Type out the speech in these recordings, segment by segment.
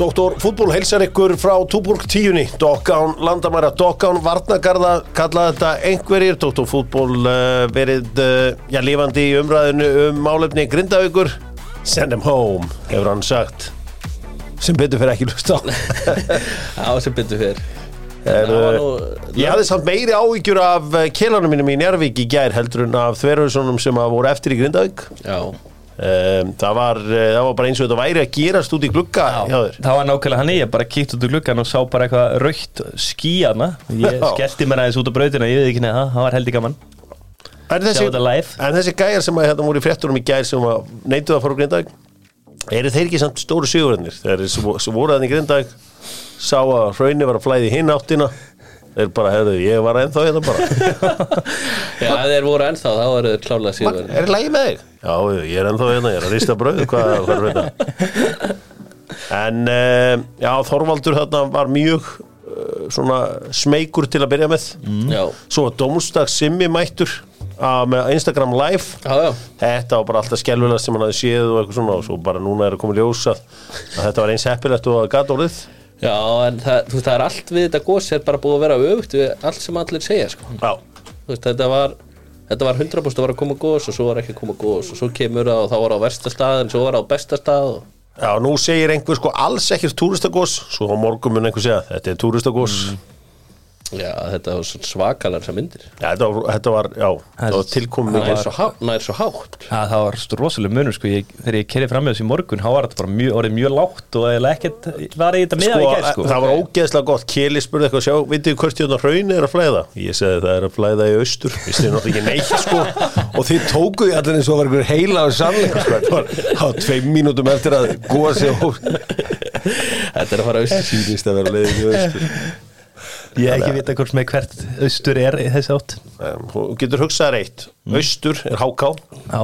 Doktor fútból heilsar ykkur frá Túborg tíunni. Dokkán landamæra, Dokkán Varnagarða kallaði þetta einhverjir. Doktor fútból uh, verið uh, já, lifandi í umræðinu um málefni Grindavíkur. Send them home, hefur hann sagt. Sem betur fyrir ekki lust á. Já, sem betur fyrir var uh, Ég hafði samt meiri áhyggjur af kélanum mínum í Njárvík í gær heldur en af þverjusonum sem að voru eftir í Grindavík. Já, um, það, var, uh, það var bara eins og þetta væri að gerast út í glugga þér. það var nákvæmlega hann ég bara kíkt út úr gluggan og sá bara eitthvað raukt skíana ég Já. skellti mér aðeins út á brautina, ég veit ekki neða það, var heldig gaman. En þessi, en þessi gæjar sem að hérna voru í fréttunum í gær sem neituð að fara úr Grindavík eru þeir ekki samt stóru sigurðarnir þeir vo- sem voru þannig í Grindavík sá að hraunni var að flæði hinn áttina þeir bara, hefðu, ég var ennþá hérna bara. Já ef þeir voru ennþá, þá eru þeir klálega síður er það lægi með þig? Já, ég er ennþá hérna, ég er að rista bröð hvað, hvað er þetta? En uh, já, Þorvaldur þarna var mjög uh, svona smeykur til að byrja með. Já, Svo var Dómstags Simmi mættur að, með Instagram live. Já, já. Þetta var bara alltaf skelvilega sem hann hafði séð og eitthvað svona og svo bara núna er að koma í ljós að, að þetta var eins heppilegt og gata orðið Já, en það, þú veist, það er allt við þetta gos er bara búið að vera öfugt við allt sem allir segja, sko. Já, Þú veist, þetta var Þetta var 100% að var að koma gos og svo var ekki að koma gos og svo kemur það og þá var á versta stað en svo var það á besta stað og... já nú segir einhver sko alls ekkert túristagós svo á morgun mun einhver segja þetta er túristagós Já, þetta var svakalar sem myndir. Já, þetta var, þetta var, já, þetta var tilkomið Það er svo, há, svo hátt. Ja, það var rosalega munur sko, ég, þegar ég kerði fram með þessu í morgun, þá var þetta bara mjög, orðið mjög lágt og eða ekkert var í þetta miða sko, í gær sko. það var ógeðslega gott. Keli spurði eitthvað, sjá, vitið þið hvert hérna hraun er að flæða? Ég segi það er að flæða í austur. Vist þið náttúrulega ekki neitt, sko. Og þið tókuðu allir eins og var einhver heila og sannleika, sko, þetta var á tveim mínútum eftir að góða sig og Þetta er að fara austur. Síðist að vera leiðin í austur Ég hef ekki vita hvort með hvert austur er þessi átt. Um, Þú getur hugsað reitt Austur er HK, Já,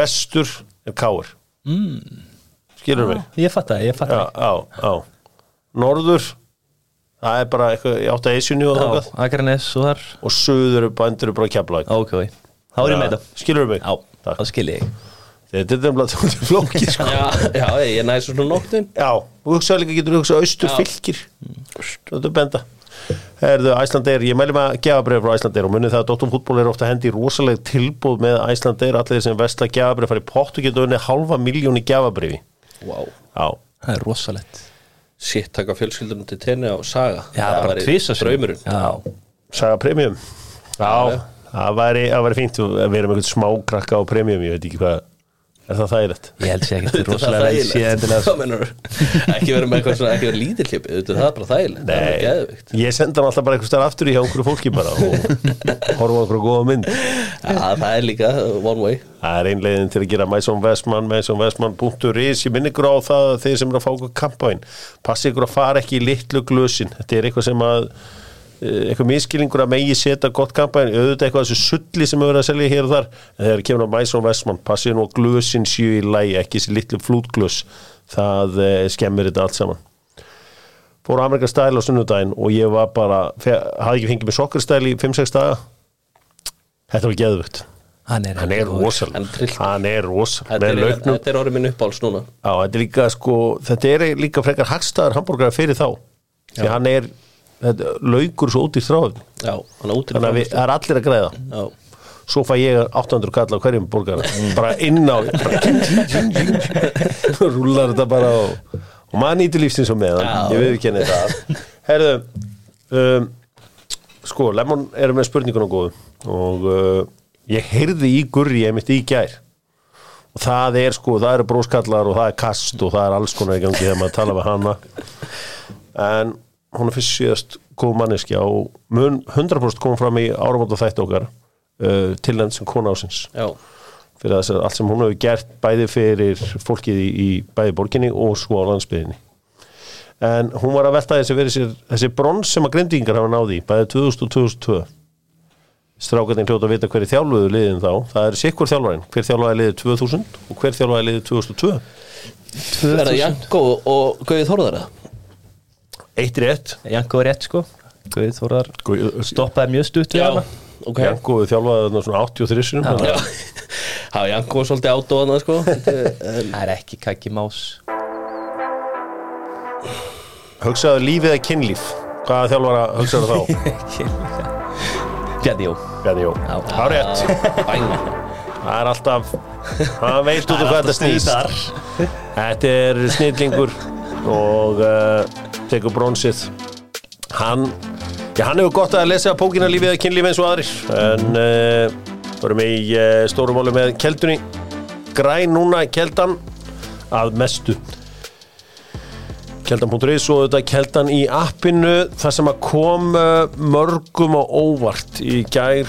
vestur er KR mm. Skilur mig? ég fatt það, ég fatt það já Norður það er bara eitthvað í átt að eisjunni og og þar. Og söður er bændur bara keflag Ok, þá er ég með þetta. Skilur mig? Já, Takk. þá skil ég Þetta er nefnilega þetta flókið sko. Já, já, ég næði svo svona nóttin. Já, þú hugsaði líka getur hugsað austur fylgir? Þetta er benda. Herðu, Æslandeir, ég mæli maður að gefabrið frá Æslandeir og munið það að Dóttum fútból er ofta hendi rosaleg tilbúð með Æslandeir allir sem vestla gefabrið fari í pott og getur unni halva miljón í gefabriði Wow Já, Það er rosalegt. Sitt taka fjölskyldunum til tenni á saga. Já, Það bara Draumurinn. Já, saga premium. Já, það væri, það væri fínt. Að vera með smá krakka á premium, ég veit ekki hvað er það þægilegt? Ég held sér ekkert er rosalega vel séð endilega. Hvað mennur Ekki vera með eitthvað svona, ekki vera lítill hlipi Þetta það er bara þægilegt. Það er Nei, geðvikt ég senda hann alltaf bara eitthvað stær aftur í hjá einhverju fólki bara og horfa á einhverju góða mynd. Já, það er líka one way. Það er einlegin til að gera Mason Westman, masonwestman.is Ég minn ykkur á það að þeir sem eru að fá okkur kampáin Passi ykkur að fara ekki í litlu glösin. Þetta er eitthvað sem að eitthvað miskilningur að megi setja gott kampæn auðvitað eitthvað þessu sulli sem hefur verið að selja hér og þar. En þegar kemur á Mason Westman passið nú að glösin séu í lægi ekki þessi litlu flútglös. Það eh, skemmir þetta allt saman. Fór á Amerikan stæl á sunnudaginn og ég var bara, hafði ekki fengið með sokkarstæl í 5-6 daga. Þetta var geðvögt Hann er, hann er er trylltur. hann er rosalega. Þetta er, er orðið minn uppáls núna. Já, þetta er líka sko, þetta er líka frekar hagstæðar hambúrgar fyrir þá. Því hann er, þetta, laukur svo út í útir þannig að það er allir að græða. Já, svo fæ ég 800 kall á hverjum borgar bara inn á rúlar þetta bara og, og maður nýtur lífsins og meðan. Ég við ekki henni það. Herðu um, sko, Lemon er með spurningun og góðu. Og uh, ég heyrði í gurri einmitt í gær. Og það er sko, það eru bróskallar og það er kast og það er alls konar í gangi þegar maður tala við hana. En hún er fyrst síðast góð manneskja og mun 100% kom fram í áramóta þætti okkar uh, til enn sem kona ásins já, fyrir þess að allt sem hún hefur gert bæði fyrir fólkið í, í bæði borginni og svo á landsbyðinni en hún var að velta þessi verið sér þessi brons sem að grindingar hafa náði bæði 2000 og 2002 strákarnir hljóta að vita hverju þjálfuðu liðin þá. Það er sikkur þjálfarinn, hver þjálfaði liðið 2000 og hver þjálfaði liðið 2002 Er það Janko og Gauði Þórðara? Eitt rétt. Janko er rétt sko. Guð Þórar Guð- stoppaði mjög stutt við hana. ok. Janko þjálfaði þarna svona 83 sinum Já, þannig að- Janko var svolítið átóðan sko. Það er ekki kaki más. Hugsaðu lífið eða kynlíf. Hvaða þjálfara hugsaðu þá? Bjarni Jó. Bjarni Jó, Já. á rétt. Bæn. Það er alltaf hann veit út af hvað þetta snýst. þetta er snillingur og uh, tekur bronsið. Hann já, hann hefur gott að lesa pókina lífið eða kynlífið eins og aðrir en uh, vorum í uh, stórumáli með keldunni. Græn núna keldan að mestu. Keldan.is og þetta keldan í appinu það sem að kom uh, mörgum á óvart í gær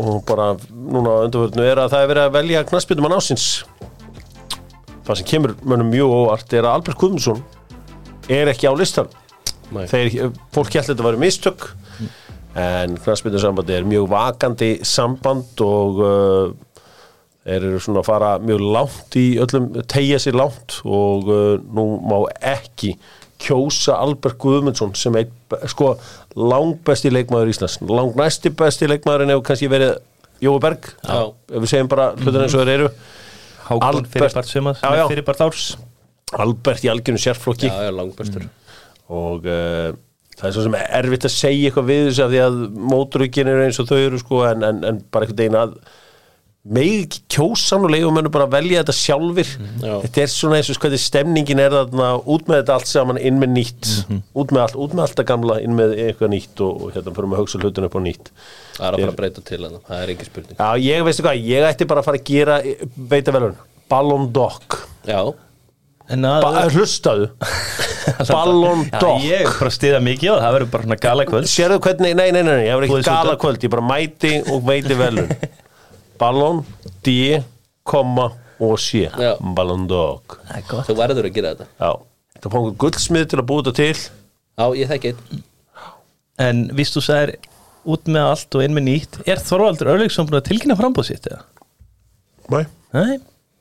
og bara núna undarvörðinu er að það er verið að velja knassbytum að násins það sem kemur mönnum mjög óvart er að Albert Guðmundsson er ekki á listan þeir, fólk held að þetta væri mistök en knassbytum er mjög vakandi samband og uh, eru svona að fara mjög langt í öllum, tegja sér langt og uh, nú má ekki kjósa Albert Guðmundsson sem einn, sko, langbesti leikmaður Íslands, langnæsti besti leikmaðurinn hefur kannski verið Jói Berg Já. ef við segjum bara hlutin eins og þeir eru. Hákon Albert- fyrirbart sumað Já, já. Fyrirbart árs Albert í algjörnum sérflokki. Já, já, langbestur. Og uh, það er svo sem erfitt að segja eitthvað við þessu af því að móturugin eru eins og þau eru sko en, en, en bara einhvern veginn að megi ekki kjósan og leigum mönnum bara að velja þetta sjálfur Já. þetta er svona eins og hvað stemningin er þarna út með þetta allt saman inn með nýtt. Út, með allt, út með allt það gamla inn með eitthvað nýtt og, og hérna fyrir að hugsa hlutin upp á nýtt. Það er að fara að breyta til hann Það er ekki spurning. Já, ég veistu hvað, ég ætti bara að fara að gera ba hlustaðu. Ballon d'Oc ég er bara að stiða mikið og það verður bara svona gala kvöld Sérðu hvernig, nei, nei, nei, nei, ég var ekki gala kvöld, ég bara mæti og veiti velun Ballon, D, komma og sé. Ballon gott. Þú verður að gera þetta. Já, það fóngum guldsmið til að búa þetta til. Já, ég þekki einn. En víst þú sagðir út með allt og inn með nýtt. Er Þorvaldur Örlíksson búin að tilkynna frambúð sitt eða? Nei. Nei,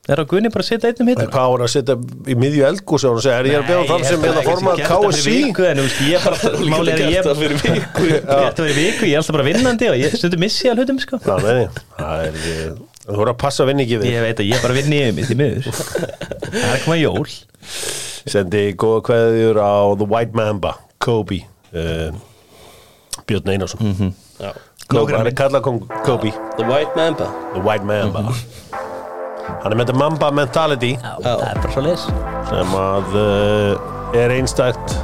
er á Gunni bara að setja einnum hittum Hvað voru að setja í miðju eldgús og segja, er ég að beða fram sem hérna formað KSI En þú veist, ég bara Máli er ég það fyrir viku. Þetta verið viku, ég er alltaf bara vinnandi og ég stundum missi að hlutum sko. Já, það er eh, Þú voru að passa að vinna ekki við. Ég veit að ég er bara vinn í mitt í miður. Það er að koma jól. Sendi góða kveðjur á The White Mamba Kobe uh, Björn Einarsson. Já. Kobe, hann er kallað Kobe? The White Mamba. The White Mamba Hann er með þetta Mamba mentality. Já, það er bara svo leis sem að uh, er einstækt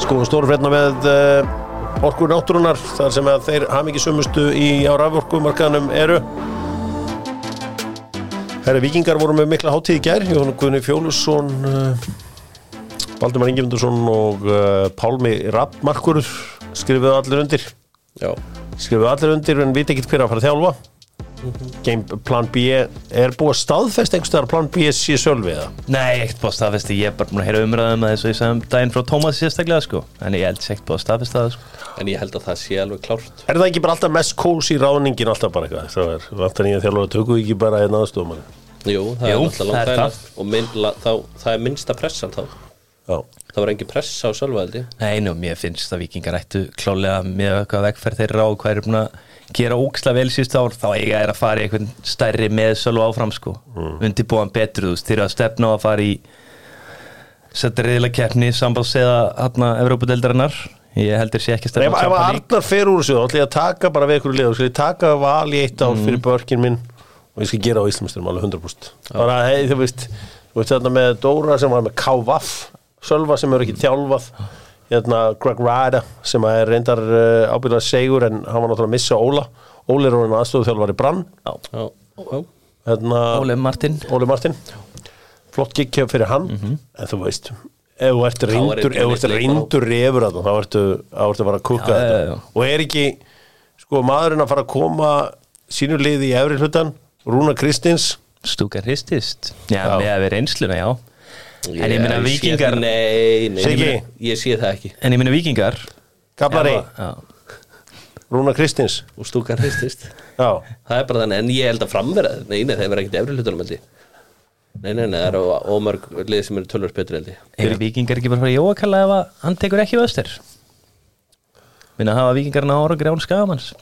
skoðum stórfredna með uh, orkur náttúrunar þar sem að þeir hafa mikið sumustu í á raforkumarkaðanum eru. Herri Víkingar voru með mikla hátíð í gær Jón Guðni Fjólusson uh, Baldumar Ingemundursson og uh, Pálmi Rappmarkur skrifuðu allir undir. Já, skrifuðu allir undir en viti ekkert hver að fara að þjálfa Game plan B er búið að staðfest einhverstaðar plan B sé sölvi eða Nei, ekkert búið að staðfesta, ég er bara búin að heyra umræðum að þessu ég sagði um daginn frá Tómas sérstaklega sko. En ég held ekkert búið að staðfesta það sko. En ég held að það sé alveg klárt. Er það ekki bara alltaf mest kós í ráðningin alltaf bara eitthvað? Það er vantar nýja þjálfur að tökku ekki bara einn aðstofum Jú, það Jú, er er langt þægilegt og minn, la, þá, það er minnsta pressan þá. Já, Það var engin pressa á sjálfveldi Nei, nú, mér finnst að vikingar ættu klálega með eitthvað vegferð þeirra og hvað er búin að gera óksla vel síðust ár þá eiga er að fara í eitthvað stærri með sölu áfram sko, mm. undirbúan betur þú veist, þeir eru að stefna á að fara í setja reyðilega keppni sambáls eða hérna Evrópudeldarinnar ég heldur sé ekki stefna á ef. Arnar fer úr þessu þá ætla ég að taka bara við ykkur og skal ég taka val í eitt ár fyrir börkin minn? Og ég skal gera á Íslandsmyndstum alveg 100% bara, hei, þú veist, þú veist þetta með Dóra sem var með KVAF Sölva sem er ekki þjálfað hérna Greg Rada sem er reyndar uh, ábyrðað segur en hann var náttúrulega að missa Óla. Óli er orðin aðstofu þjálfari Brann. Já, já, hérna, Óli Martin. Óli Martin. Flott gig hjá fyrir hann. En þú veist ef þú ert er reyndur, ef þú ert reyndur þarna, þá ertu, þá ertu að fara að kukka Já, þetta. já, já. og er ekki sko maðurinn að fara að koma sínu liði í efri hlutan Rúna Kristins. Stúkar hristist. Já, Já. með að vera einsluna, já En ég sé- vikingar Nei, nei, ég, meina- ég sé það ekki. En ég meina vikingar Kaplari, Rúna Kristins. Og stúkan hristist. Já, Það er bara þannig, en ég held að framverða Nei, nei, það er ekkert efri hlutunum held ég. Nei, nei, nei, það eru ómörg lið sem eru tölvörs betur held ég. Eru vikingar ekki bara að fara í jóakalla ef að hann tekur ekki vöster Minna að hafa vikingarna ára grán skagamans?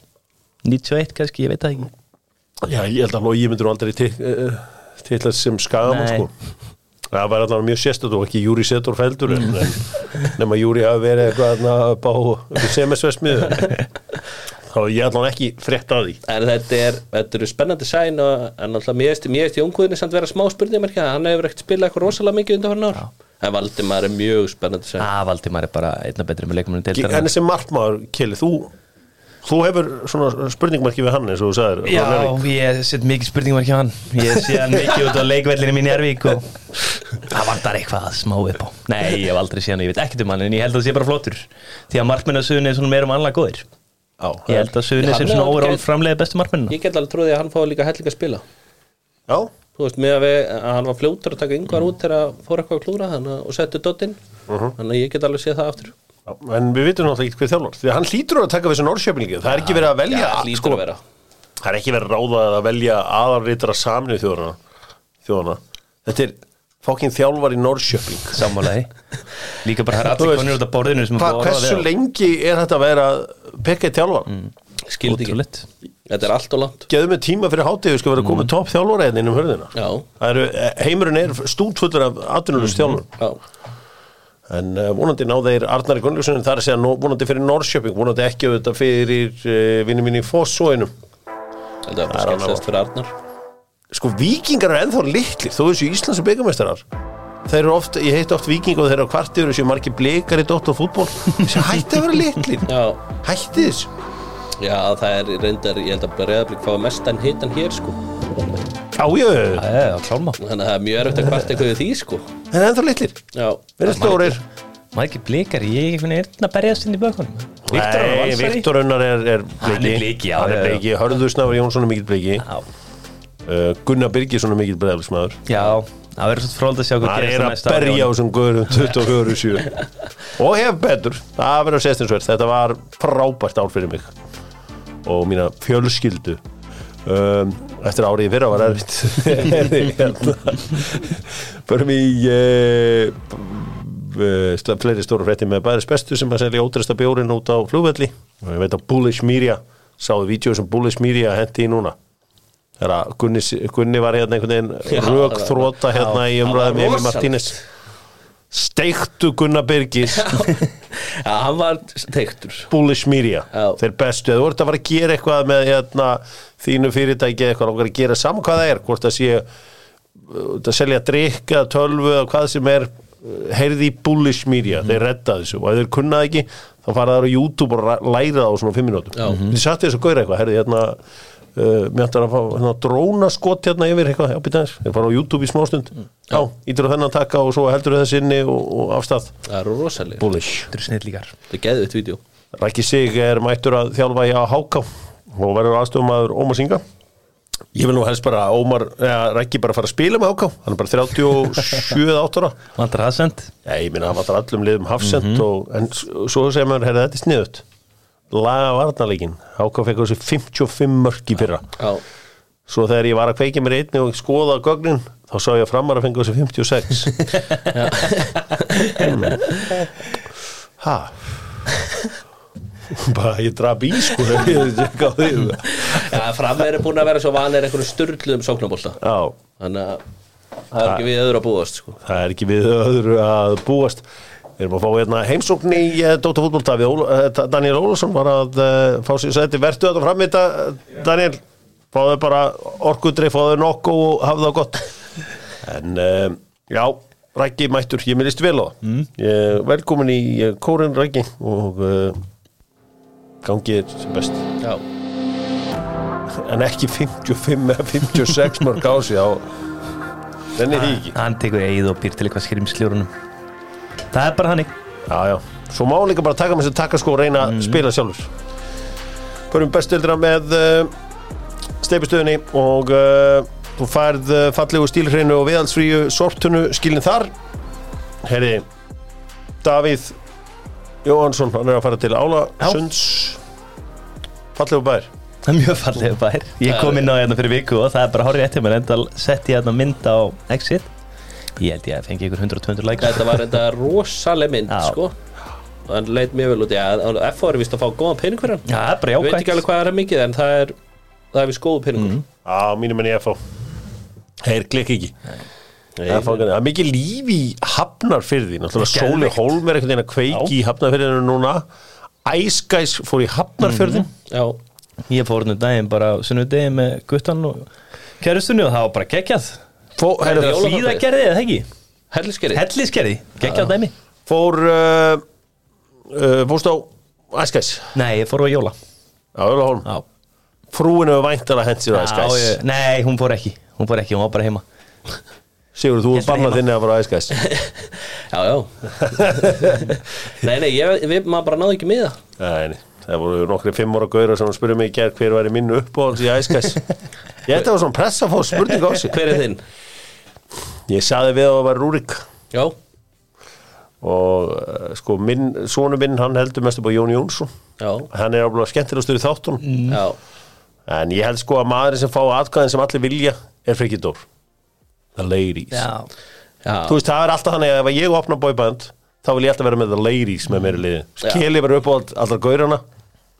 91 kannski, ég veit það ekki. Já, ég held að Lógi myndur aldrei til, uh, til þess sem skagamann Nei. sko Það var allavega mjög sérstætt og ekki Júri Setor feldur en, nema Júri hafi verið eitthvað þarna upp á semesvesmiðu þá er ég allavega ekki frétt að því. En þetta er, þetta eru spennandi sæn og, en alltaf mér veist, mér veist í ungúðinni samt vera smá spurningamarki hann hefur ekkert spilað eitthvað rosalega mikið undan fyrir ár En Valdimar er mjög spennandi sæn. Að Valdimar er bara einna betri með leikmennum til En þessi markmaður, Kili, þú þú hefur svona spurningmarki við hann eins og þú sagðir Já, ég set mikið spurningum ekki á hann. Ég sé hann mikið út á leikvellinu mín í Ervík og það vantar eitthvað smá upp á. Nei, ég hef aldrei séð hann, ég veit ekkert um hann en ég held að það sé bara flottur. Því að markmennasuðin er svona meira um annað góðir. Já, Ég held að Hann sem svona overall framleiði bestu markmennina Ég get alveg trúið að hann fái líka hellinga að spila. Já, Þú veist, með að, við, að hann var fljótur að taka yngvar út þegar að fór eitthvað að klúra þannig, að- og settu dottinn Þannig að ég get alveg séð það aftur en við vitum náttúrulega ekki hver þjálfar því að hann hlýtur að taka við þessu norðsjöfningi það er ekki verið að velja Já, hlýtur sko, að vera. Það er ekki verið að ráða að velja aðalrítara saminu þjóðana þjóðana þetta er fokkin þjálfar í norðsjöfning Sammálaði Líka bara það er allir konur út af borðinu sem Hva, búið að orða hversu við lengi er þetta að vera að pekka í þjálfar Skildi ekki. Ótrúlegt. Þetta er allt og langt. Geðu mig tíma fyrir hátíðu sko vera að koma topp þjálfara hérna inn um hörðina Já, eru, heimurinn er stútfullur af atvinnulust þjálfur já en uh, vonandi ná þeir Arnari Gunnlaugsson það er að segja nó- vonandi fyrir Norrköping vonandi ekki auðvitað fyrir uh, vinni mín í Fossóinum Þetta er bara Það skemmtilegast fyrir Arnar. Sko vikingar er ennþá litlir þó þessu Íslands og byggamestrar þeir eru oft, ég heit oft viking og þeir eru á kvartir þessu margir blikar í dótt og fútból þessu hætti að vera litlir. Já, hætti þessu já það er reyndar, ég held að Breiðablík fái mest en hitan hér sko. Já, ég, Já, já, já, klálma Þannig að það er mjög erfitt að kvarta eitthvað við því sko. Þeir eru ennþá litlir. Eru stórir. Maður ekki blikar, ég er einhvern að berjast inn í bökunum. Er Nei, Viktor Unnar er, er er bliki, hann er bliki, Hörður Snafur Jónsson er mikill bliki. Uh, Gunnar Birgisson er mikill bregðalsmaður já það verður svo fróld að sjá hvað gerist er á að berja á þessum guðurum 24-7 og hef betur. Það verður sestinsverð, þetta var frábært ár fyrir mig og mína fjölskyldu. Um, eftir árið í fyrra var erfitt. Förum í uh, uh, fleiri stóru frétti með bæris bestu sem að selja ótresta bjórin út á flugvelli. Og ég veit að Bullish Media sáðu vídeo sem Bullish Media hendi í núna. Gunni, Gunni var hérna einhvern veginn rögþróta hérna í umræðum Emil rosalegt. Steiktu Gunnar Birgis. Já, hann var teiktur Bullish Media, Já. þeir bestu. Eða þú ert að fara að gera eitthvað með hérna, þínu fyrirtæki eitthvað, langar að gera saman hvað það er hvort það sé uh, að selja drikk eða tölvu eða hvað sem er uh, heyrði í Bullish Media, þeir redda þessu. Og ef þeir kunnað ekki, þá fara það á YouTube og ra- læra það á svona fimm minútum Já. þið satt þessu gauður eitthvað, heyrði hérna uh, mér ætlar að fá hérna, drónaskot hérna yfir eitthvað, já býta þess, þeir fara á YouTube í smástund. Já, ítur á þennan taka og svo heldur þess inni og, og afstað Það eru rosalega Bullish. Þetta eru snillíkar Það er geðvitt vídeo. Rækki Sig er mættur að þjálfa hjá Háká og verður aðstofmaður Ómar Singa ég vil nú helst bara að Ómar eða Rækki bara fara að spila með Háká hann er bara 37-8 ára. Vantar það send Já, ég minna hann vantar allum liðum hafsend og, en svo segir maður, herra, þetta er sniðut laga varnarleikin Háká fekk þessi 55 mörk í fyrra. Já, svo þegar ég var að kveikja mér einni og skoða gögnin, þá sá ég að framar að fengi þessi 56 ha? Bara ég draf í sko já frammeir er búin að vera svo vanir einhverjum styrluðum sóknabólta Þannig að það er ekki við öðru að búast sko. það er ekki við öðru að búast við erum að fá hérna heimsókn í Dóta fútbolta við Óla, uh, Daniel Ólafsson var að uh, fá sér sæti, vertu þetta fram í þetta Daniel, fáðu bara orkudri, fáðu nokku og hafðu það gott. En uh, já Rækki mættur, ég minnist vel á það. Mm. velkomin í kórin Rækki og uh, gangið sem best. Já, en ekki 55 eða 56 mörg á sig á þenni því ekki? Hann tekur eigið og býr til eitthvað skrimsljórunum Það er bara hannig Já, já, svo má líka bara taka með sér takkaskó og reyna að spila sjálfur. Förum bestildina með uh, steipustöðinni og uh, þú færð uh, fallegu stílhreinu og viðhaldsfríu sorptunnu skilin þar. Herri, Davíð Jóhansson, hann er að fara til Ála Sunds. Fallegu bær. Það er mjög fallið bær. Ég kom inn á hérna fyrir viku og það er bara hárið eftir mér enda sett ég hérna mynd á Exit Ég held ég að fengi ykkur 100-200 like þetta var enda rosaleg mynd sko. Og hann leit mjög vel út F.O. er vist að fá góðan pening fyrir hann. Já, það er bara Ég veit ekki alveg hvað það er mikið en það er það er vist góðu peningur. Já, mínum enn að fá Þeir klikk ekki. Nei, Það er mikið líf í hafnarfyrði Náttúrulega Sóli. Hólm er einhvern veginn að kveiki í hafnarfyrðinu núna. Æskæs fór í hafnarfyrðin Já, Ég fór nú daginn bara á sunnudegi með guttan og kærustunni og það var bara geggjað Fó, Heyrðu, heyrðu, jóla- Hlýðagerði eða ekki? helliskerið Hellisgerði, geggjað dæmi. Fór uh, uh, Fórst á Æskæs Nei, ég fór á jóla. Já, Öla Hólm Já, Frúin hefur væntar að hendi sér á Æskæs ég, Nei, hún fór ekki. Hún fór ekki, hún var bara heima. Sigur, þú er bannað þinni að fara á Æskæs Já, já. Nei, nei, ég, við, maður bara náði ekki með það Nei, nei, það voru nokkri fimm ára gauður sem spurði mig í gerð hver væri minn uppáhalds í Æskæs Ég ætti að var svona pressa að fá spurning á sig. Hver er þinn? Ég saði við að það var Rúrik. Já, og uh, sko, minn, svonu minn hann heldur mest upp á Jón Jónsson. Já, hann er alveg skemmtilegastur í þáttun já. En ég held sko að maðurinn sem fá atkvæðin sem allir vilja er Frikki Dór The Ladies. Já, Já, Þú veist, það er alltaf þannig að ef ég opna bóiband þá vil ég alltaf vera með The Ladies með mér í liði. Já. Skeli verður upp á allar gaurana.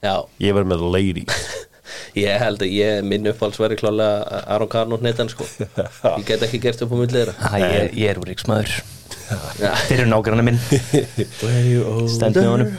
Já. Ég verður með The Ladies Ég held að ég, minn uppáhalds verið klálega Aron Karn og Netan sko. Ég get ekki gert upp á Æ, ég, ég er úr ríksmaður Já, Fyrir nágrannar minn. Stend með honum.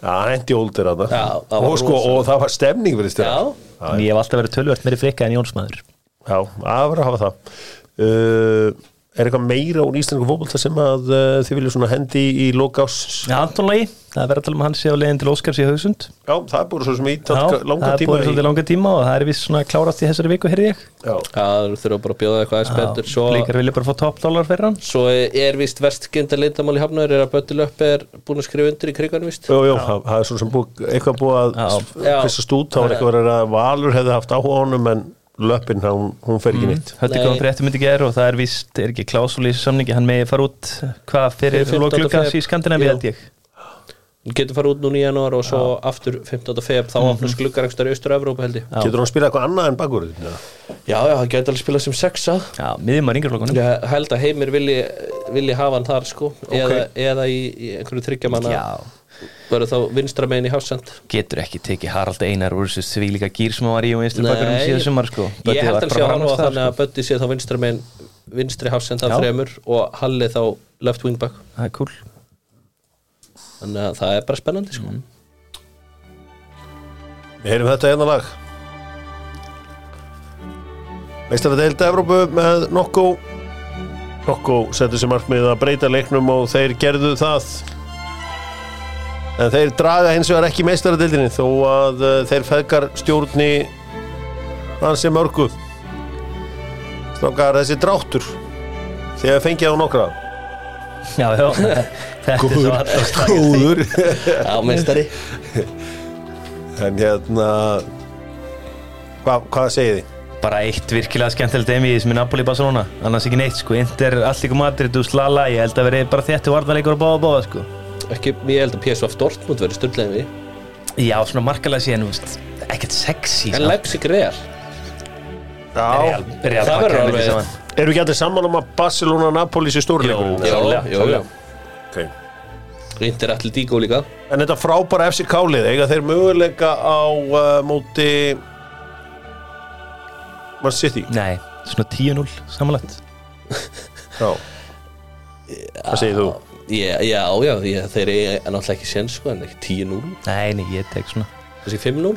hann hendi óldir að Já, það var og, sko, og það var stemning fyrir stjórn ég hef alltaf verið tölvört meiri frikka en Jónsmaður Já, að vera að hafa það. Uh, Er eitthvað meira úr íslensku fótbolta sem að uh, þið viljum svona hendi í, í lokás Já, Já, Anton Lagi, það er verið að tala um að hann sé á leiðin til Óskars í hausund það er búin svo sem í Já, langa það er tíma búin í, svolítið langa tíma og það er vist svona klárast í þessari viku, heyrði ég. Já, já, þú þurfa bara að bjóða eitthvað aðeins betur. Svo, Líkar vilja bara fá toppdólar fyrir hann. Svo er vist verst gynda lindamál í hafnaður er að Böttil upp er búin að skrifa undir í kriganum vist jú, jú, það það er svo sem búið, eitthvað búið að Já. Já. löppin, hún, hún fer ekki nýtt Hötti kom fréttum myndi ger og það er vist, er ekki klásul í samningi, hann megi fara út hvað fyrir Fyrir 15. lóklukans í Skandinavi Já. held ég Hún getur fara út núna í janúar og svo aftur 15. feb þá opnast gluggarekstar í Austur-Evrópa held ég Já. Getur hann spilað eitthvað annað en bakur Já, Já, já, það getur alveg spilað sem sexa Já, miðjum að ringarflokkunum Ég held að heimir vilji, vilji hafa hann þar sko eða, eða í, í einhverju þryggjamanna Já, verður þá vinstra megin í hafsend? Getur ekki tekið Harald Einar úr þessu því líka gýr sem hann var í og vinstri Nei. bakar um síðan sumar sko. Ég Böddi held var að bara sé að framast horfa þar, þannig að sko. Böddi sé þá vinstra megin vinstri hafsend af Já. þremur og Halli þá left wingback Það er cool. Þannig að það er bara spennandi sko. Við heyrum þetta eina lag. Meistara deilda Evrópu með Nokko. Nokko setur sér markmið að breyta leiknum og þeir gerðu það en þeir draga hins vegar ekki meistara deildinni þó að uh, þeir feðgar stjórni hansi mörgu. Strákar þessi dráttur þegar fengið á nokkra. Já, já, þetta er svo alltaf slagast í. Góður. Já, meistari. En hérna Hva, Hvað segið þið? Bara eitt virkilega skemmtilegt emi sem er Napoli Barcelona annars ekki neitt sko, Inter, Allíku Madrid og Slala, ég held að veri bara þéttu varnarleikur og báða báða sko ekki, Ég held að PSV Dortmund verður stundlega við Já, svona markalega síðan, ekkert sexy En Leipzig Real Real, Real Það verður alveg-. Erum við ekki allir saman um að Barcelona og Napoli sé stórleikurinn? Jó, Já, jú, jú. Okay. Inter Atletico líka En þetta frábæra FC Kálið eiga þeir möguleika á uh, móti Man City Nei, svona 10-0 samanlagt Já Hvað segir þú? Já, já, já, já þeir eru náttúrulega ekki séns sko, en ekki 10-0 Nei, nei, ég tek svona. Þessi 5-0,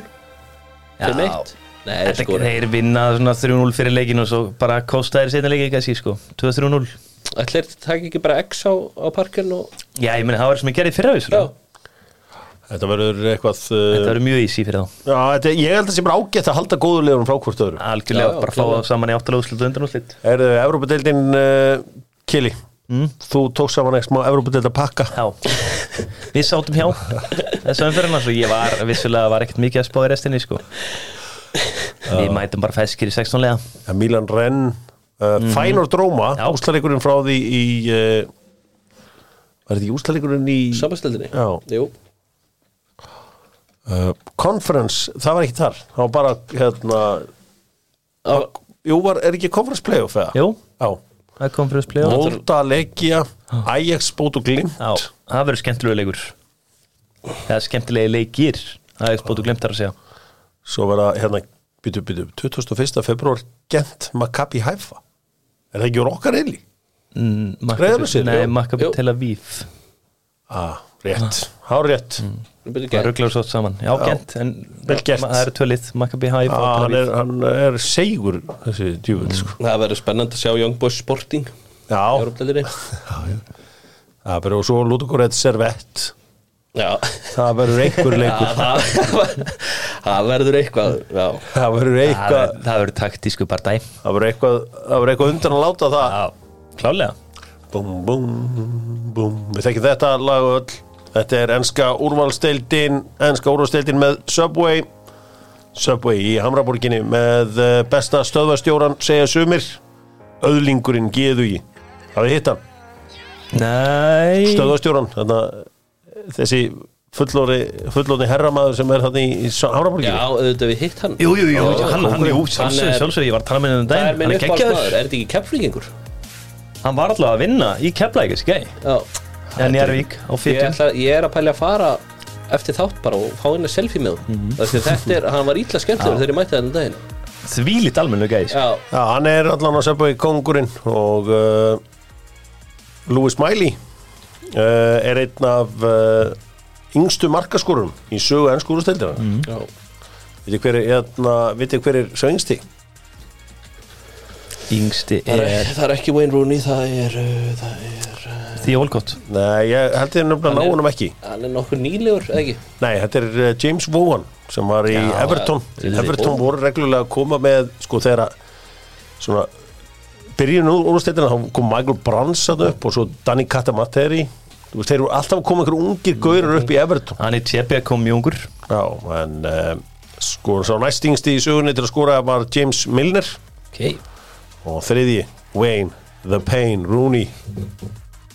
5-1 Nei, Þetta sko, þeir vinna svona 3-0 fyrir leikin og svo bara kosta þeir setna leikin sí sko. 2-3-0 ætlir það ekki bara X á, á parkinn og Já, ég meni það var sem ég gerði fyrra Já, þessu. Þetta verður eitthvað uh, Þetta verður mjög easy fyrir þá. Já, þetta, ég held að það sé bara ágætt að halda góðu legurum frá hvort öðru. Algjörlega, Já, já, bara fá það saman í áttalega úrslut og undan úrslit Er þau Evrópadeildin uh, Kili? Mm. Þú tókst saman eitthvað smá Evrópadeild að pakka. Já, við sátum hjá. Þessu umferðina svo ég var vissulega var ekkert mikið að spá í restinni sko. Við mætum bara feskir í 16 lega ja, Milan Renn uh, Fænor Dróma Já. Úslaleikurinn frá því í uh, Var þetta ekki úslaleikurinn í sambastöldinni Já. Jú, uh, Conference, það var ekki þar. Það var bara hérna Jú, var, er ekki Conference Playoff eða? Jú, Já það kom fyrir spliða Volta, Legia, Ajax, Bót og Glimt. Já, það verður skemmtilegu leikur. Það er skemmtilegi leikir Það er spótu glemt þar að segja. Svo var það hérna byttu, byttu, 21. februar Gent Maccabi Haifa. Er það ekki úr okkar eili? mm, Jú. Tel Aviv. Ah, rétt, hár rétt byrjum Það rugglar svo saman. Já, Já. gent En Vel gert. Það eru tvölið Maccabi Haifa og Tel hann, er, hann er segur þessi djúvill sko. Það verður spennandi að sjá Young Boys Sporting. Já, Európdeildinni. það verður og svo Ludogoret Servett Já. Það verður einhver Já, leikur. Það, það verður eitthvað Já, það verður eitthvað það verður taktísku bardæ það verður eitthvað, eitthvað undan að láta það. Já, klálega búm, búm, búm. Við þekkjum þetta lag öll þetta er enska úrvalsteildin enska úrvalsteildin með Subway. Subway í Hamraborginni með eh, besta stöðvastjóran segja sumir. Öðlingurinn geðu í hafið hitt hann? Nei. Stöðvastjóran þannig að þessi fullóri fullóri herramaður sem er þannig í já Hamraborginni. Auðvitað við hitt hann? Jú, jú, jú, Já, hann, hann, jú, sjálfsög, er- sjálfsög, ég var að tala með henni um Það er daginn. minn er uppáhaldsmaður, geggjaður er þetta ekki keppflýkingur? Hann var alltaf að vinna í þessi gæi. Já, En Jærvík á ætla, ég er að pælja að fara eftir þátt bara og fá henni selfie með mm. -hmm. þetta er, hann var ítla skemmtilegur þegar ég mætti þennan daginn Þvílít almennu gæi sko. Já, Já, hann er allan að Subway kongurinn og uh, Louis Miley uh, er einn af uh, yngstu markaskorum í sögu ennskúrustildina mm. já Vitið hver er, hérna, vitið hver er svo yngsti? Yngsti Það er, er það er ekki Wayne Rooney, það er, uh, það er Því Olcott Nei, ég held ég Hann ná honum ekki. hann er nokkur nýlegur, eða ekki? Nei, þetta er uh, James Vaughan sem var í Já, Everton. ja, Everton Vaughan. voru reglulega að koma með sko þegar að svona byrjun úrstættina þá kom Michael Brands að upp og svo Danny Catamateri Þú veist, þeir eru alltaf að koma einhver ungir gaurar upp í Everton. Hann er tjeppi að koma mjöngur Já, en uh, sko sá næstingsti í sögunni til að skora var James Milner. Ok. Og þriði Wayne, The Pain, Rooney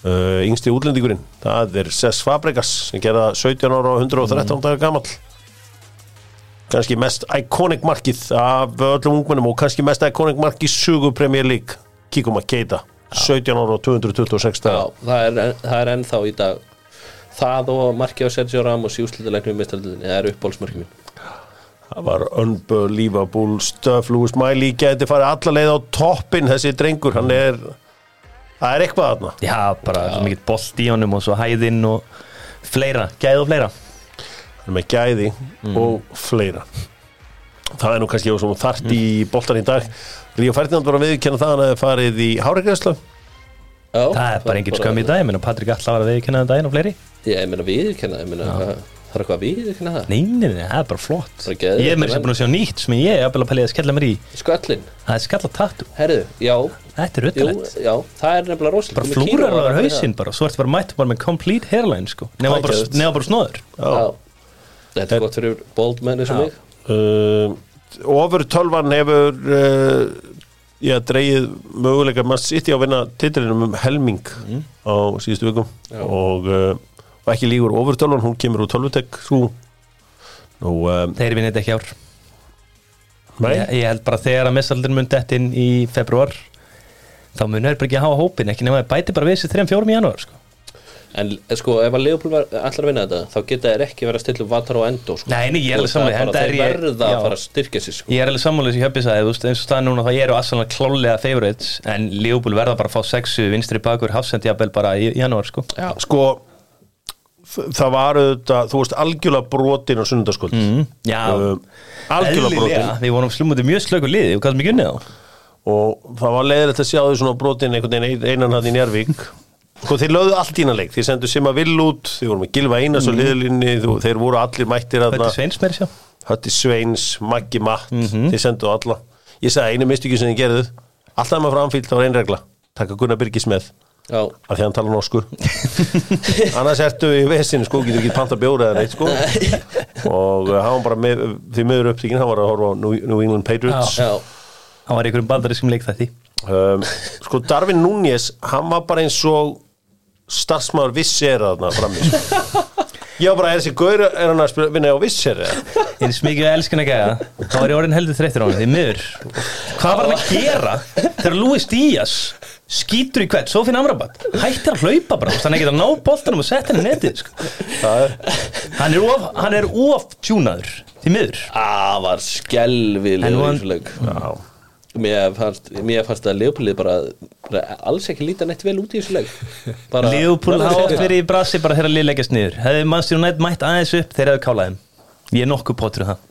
uh, yngsti útlendingurinn það er Cesc Fabregas sem gerða 17 ára og 113 dagar gamall. Kannski mest iconic markið af öllum ungmennum og kannski mest iconic markið í sögu Premier League. Kíkum að keita 17 ára og 226 Já, dagar það er, það er ennþá í dag. Það og markið á Sergio Ramos í mistaldinni, það er uppbólsmarkið mín. Það var unbelievable stuff. Louis Miley geti farið alla leið á toppin þessi drengur, hann er það er eitthvað þarna. Já, bara svo mikið bolt í honum og svo hæðinn og fleira, gæð og fleira. Hann er með gæði og fleira. Það er nú kannski svo þart í boltan í dag. Ríó Ferdinand var að viðkjanna það hann hefði farið í hárigræslu Já, Það er bara engin skömm í dag, ég meina Patrik Alla var að viðkynna það daginn og fleiri. Ég, ég meina viðurkenna, ég meina hvað- það er eitthvað að viðurkenna það? Nei, nei, nei, það er bara flott. Ég er menn. að búin að sjá nýtt sem ég er að byrja að pælja að skella mér í. Sköllin, Það er skalla tattu, herðu, já, þetta er jú, ruttalegt já það er nefnilega rosalega Bara flúrar á að- hausinn bara, svo ertu bara mætt bara með complete hairline sko. Nefna bara, bara snóður Já, þetta er gott fyrir bold menn eins og mig. Uh, ofur tölvan hefur uh, já, dreigið möguleika mann sitt í að vinna titlinum um helming á síðustu vikum og, uh, og ekki lígur ofur tölvan, hún kemur úr tölvutek um, Þeir vinna þetta ekki ár. Nei, ég, ég held bara þegar að messaldur mun dett inn í februar þá mun ekki hafa hópin ekki nema að bæti bara við þessi 3-4 í janúar sko. En sko, ef að Leopold var allar að vinna þetta þá geta þeir ekki verið að stilla Vatar og Endo sko. Nei, nei, ég er alveg það er er Þeir ég- verða að fara að styrkja sig sko. Ég er alveg sammála þessi hjöppi sagði, þú veist, eins og staðan núna þá ég eru Assalan klálega favorites en Leopold verða bara að fá sexu vinstri bakur hafsend jafnvel bara í janúar sko. Já, sko það var auðvitað, þú veist, algjörlega brotin á sundarskvöld mm, Já, um, algjörlega brotin Við vorum slumandi mjög slöku liði og hvað sem ekki unnið á og það var leiðilegt að sjá þau svona brotin einhvern veginn ein- einan hann í Njárvík sko þeir lögðu allt í innan leik. Þeir sendu Sima Vill út, þeir voru með Gilva Einars og liðlinni, þú- þeir voru allir mættir er Sveins mér sjá Hötti Sveins, Maggi Matt Mhm. þeir sendu alla. Ég sagði einu mistöki sem þeir gerðu alltaf maður framfýlt, það var einregla taka Gunnar Birgis með. Já, að því hann tala norsku annars ertu í vesinu sko, getur ekki panta bjóra eða neitt sko. Og uh, hann var bara með, því miður upptíkin hann var að horfa á New, England Patriots. Já Hann var í einhverjum bandarískum leik þetta um, sko Darvin Núñez hann var bara eins og starfsmaður vissir þarna frammi sko. ég var bara, er þessi gaur er hann að spila, vinna á vissir eða? eins mikið elskan að gæða þá var ég orðin heldur þreyttur á hann því miður. Hvað var hann að gera þegar Luis Díaz skýtur í hvert Sofín Amrabat? Hættir að hlaupa bara hann er ekki að ná boltanum og setja hann í netið sko. það er hann er of, hann er of tjúnaður því miður. Það var skelvileg En Mér fannst, mér fannst að Leopoldið bara alls ekki líta neitt vel út í þessu leik. Bara- Leopold að hafa oft það. verið í brasi bara þegar lið leggjast niður. Hefði mannstur nætt mætt aðeins upp þegar hefði kálaðum Ég er nokkuð pottur um það.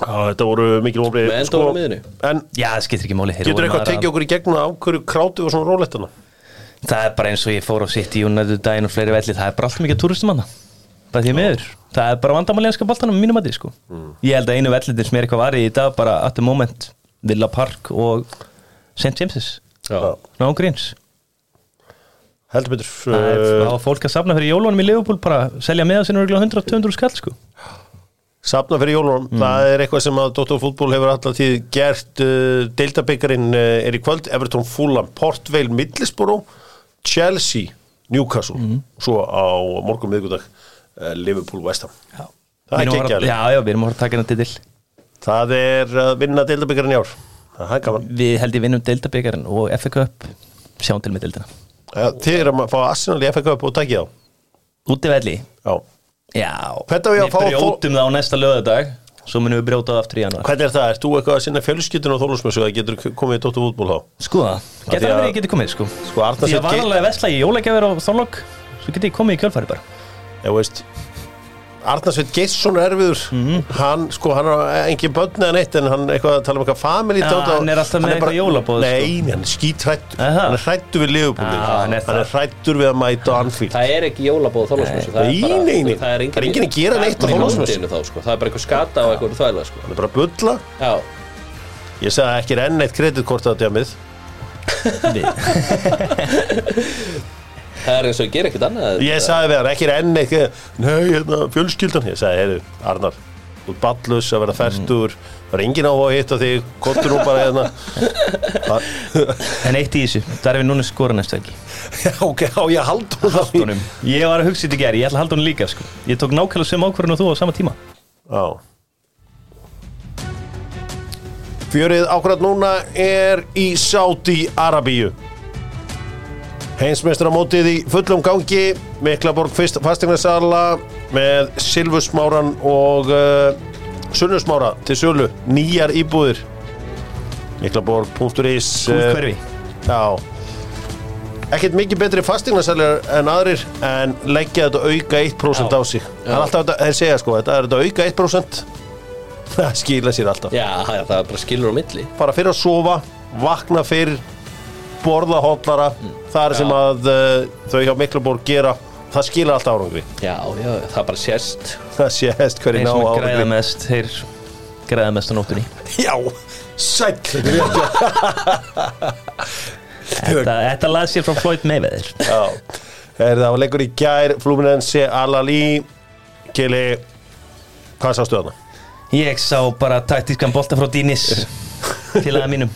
Já, þetta voru mikil voru á miðjunni. En Já, það skiptir ekki máli. Getur eitthvað að tekið okkur í gegnum af hverju krátið og svona rólettana? Það er bara eins og ég fór á sitt í United daginn og fleiri velli, það er bara allt mikið bara miður, það er bara að því sko. Ég held að einu vellitin sem er eitthvað varið í dag bara at the moment, Villa Park og St. James's Já. ná gríns Heldur betur það uh, það var fólk að safna fyrir jólunum í Liverpool bara selja með sinni 100-200 skall sko. Safna fyrir jólunum, það er eitthvað sem að Dr. Fútból hefur alltaf tíð gert uh, Deildabikkarinn uh, er í kvöld. Everton Fulham, Port Vale, Middlesbrough Chelsea, Newcastle. Svo á morgun miðgudag uh, Liverpool West Ham. Það er að fara- geggjali já, já, við erum að fara að taka hérna til Það er að vinna Deildabikkarinn í ár. Það við held ég vinnum deildabikarin og FA Cup. Sjáum til með deildina. Ja, Þið erum að fá Arsenal í FA Cup og takja þá úti velli, Já. já. Á ég að við brjótum það á næsta lögadag svo munum við brjóta það aftur í januar Hvernig er það? Ert þú eitthvað að sinna fjölskyldun og þólusmessu að getur komið í Dr. Fútból þá? Sko það, getur að- að verið ég geti komið sko. Sko, að var alveg að vesla í jólækjafir á þorlokk Svo geti ég komið í kjölfæri bara. Já, veist Arnarsveit Geirsson er erfiður. Hann, sko, hann er engin börn eða neitt en hann er eitthvað að tala um eitthvað family og- hann er alltaf með eitthvað jólaboð, sko. Nei, hann er skítrættur? Hann er hrættur við liðupúli Já, hann er Hann er hrættur við að mæta á Anfield. Það er ekki jólabóð þólasmessu Nei, nei, nei. Það er Það er enginn að gera neitt þá, sko. Það er bara eitthvað skata á eitthvað þvæla sko. Hann er bara að bulla. Já, Ég sagði ekki er enn eitt kreditkort að djamið það er eins og ég ger ekkert annað Ég sagði við hann, ekki er enn eitt Nei, hérna, fjölskyldan. Ég sagði, heyrðu, Arnar Þú ert ballus að vera færtur Það er enginn á að hitta þig. Kottur nú bara hérna. En eitt í þessu, það er við núna skora næstu ekki Já, ok, á ég að halda hún það Honum. Ég var að hugsa þetta í gær, ég ætla að halda honum líka sko. Ég tók nákvæmlega sem ákvörðun og þú á sama tíma. Já. Fjörið ákvæmt núna er í Sáti Arabíu Heinsmestramótið í fullum gangi Miklaborg fastegnarsala með Silfusmáran og uh, Sunnusmára til sölu nýjar íbúðir. Miklaborg.is Kúl eh, hverfi. Já. Ekkert mikið betri fastegnasalir en aðrir en leggja þetta auka 1% á sig. Það er alltaf þetta, þeir segja sko, þetta er þetta auka 1% Það skila sér alltaf. Já, það það bara skilur á milli. Fara fyrir að sofa, vakna fyrir borða hóllara það er sem að uh, þau hjá Miklaborg gera. Það skila alltaf árangri. Já, já, það bara sést. Það sést hverju Þeir ná sem græða árangri mest, þeir græða mest á nóttunni. Já, sæll þetta. Þetta, laði sér frá Floyd Mayweather. Já, er það var leikur í gær Fluminense, Alali Kili hvað sástu þarna? Ég sá bara taktískan bolta frá Dínis Félaga mínum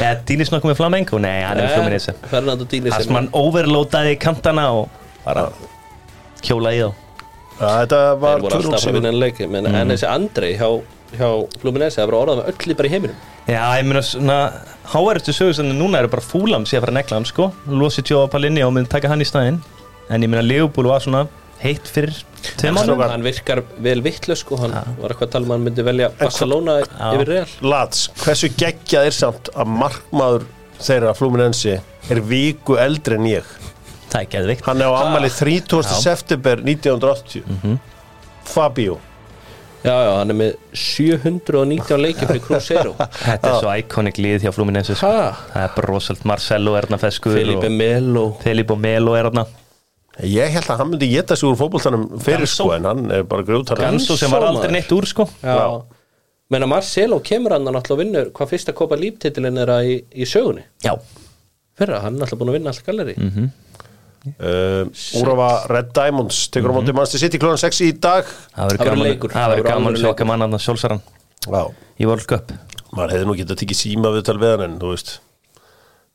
ja, Dínis nokkuð með Flamengo? Nei, hann er með Fluminense Fernando Dini Það sem hann overloadaði kantana og bara kjóla í þá. Já, þetta var voru alltaf að 2-0 vinna en þessi Andrei hjá, hjá Fluminense Það var orðað með öllu bara í heiminum. Já, ég meina svona Háæristu sögustandi núna eru bara fúlam sé að fara að negla hann sko. Losi Joe Palinni og myndi taka hann í staðinn. En ég meina Leopold var svona heitt fyrir strákar. Hann virkar vel vittlu sko Hann var eitthvað að tala um að hann myndi velja Barcelona yfir Real. Lats, hversu geggjað er samt að markmaður þeirra Fluminense er viku eldri en ég? Það er geðvikt hann er á ammali 30. Já. september 1980 Fabio. Já, já, hann er með 719 leiki fyrir Cruzeiro Þetta er svo iconic lið hjá Fluminense sko. Ha? Það er bara rosalt Marcelo er þarna feskur Felipe Melo. Felipe Melo er þarna ég held að hann myndi geta sig úr fótboltanum fyrir Ganso. sko en hann er bara grjóttar Ganso sem var aldrei neitt úr sko. Já, Já. Menna Marcelo kemur hann náttúrulega og vinnur Hvað fyrsta kopa líftitilin er að í, í sögunni. Já, Fyrra, hann er náttúrulega búin að vinna allt galleri Mhm. uh, Úrafa Red Diamonds tekur á móti Manchester City klóðan 6 í dag. Það verður gaman að sjálfsaran Já. í World Cup. Maður hefði nú getað tekið síma viðtal við hann en þú veist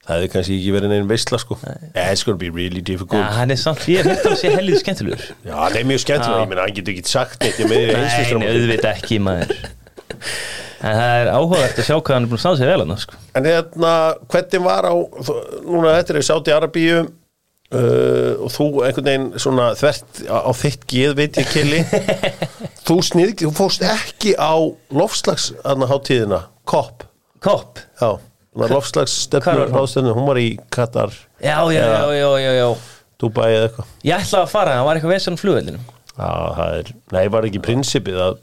það hefði kannski ekki verið neinn veistla sko. It's gonna be really difficult. Hann er samt, ég hef hitt að sé helið skemmtilegur. Já, hann er mjög skemmtilega, Já. ég meina, hann getur ekki sagt neitt ég með Nei, nei, auðvitað ekki maður. En það er áhugavert að sjá hvað hann er búin að staða sig vel hann sko. En hérna, hvernig var á núna þetta er í Sáti Arabíu uh, og þú einhvern veginn svona þvert á, á þitt geð veit ég kelli þú snið, þú fórst ekki á lofslags aðna hátíðina, kopp Kopp Já, lofslagsstefnu Hvar var hún? var í Katar. Já, já, já, já, já, já. Dubai eða eitthvað. Ég ætlaði að fara, það var eitthvað vesen flugvellinum. Já, það er, nei, var ekki prinsipið að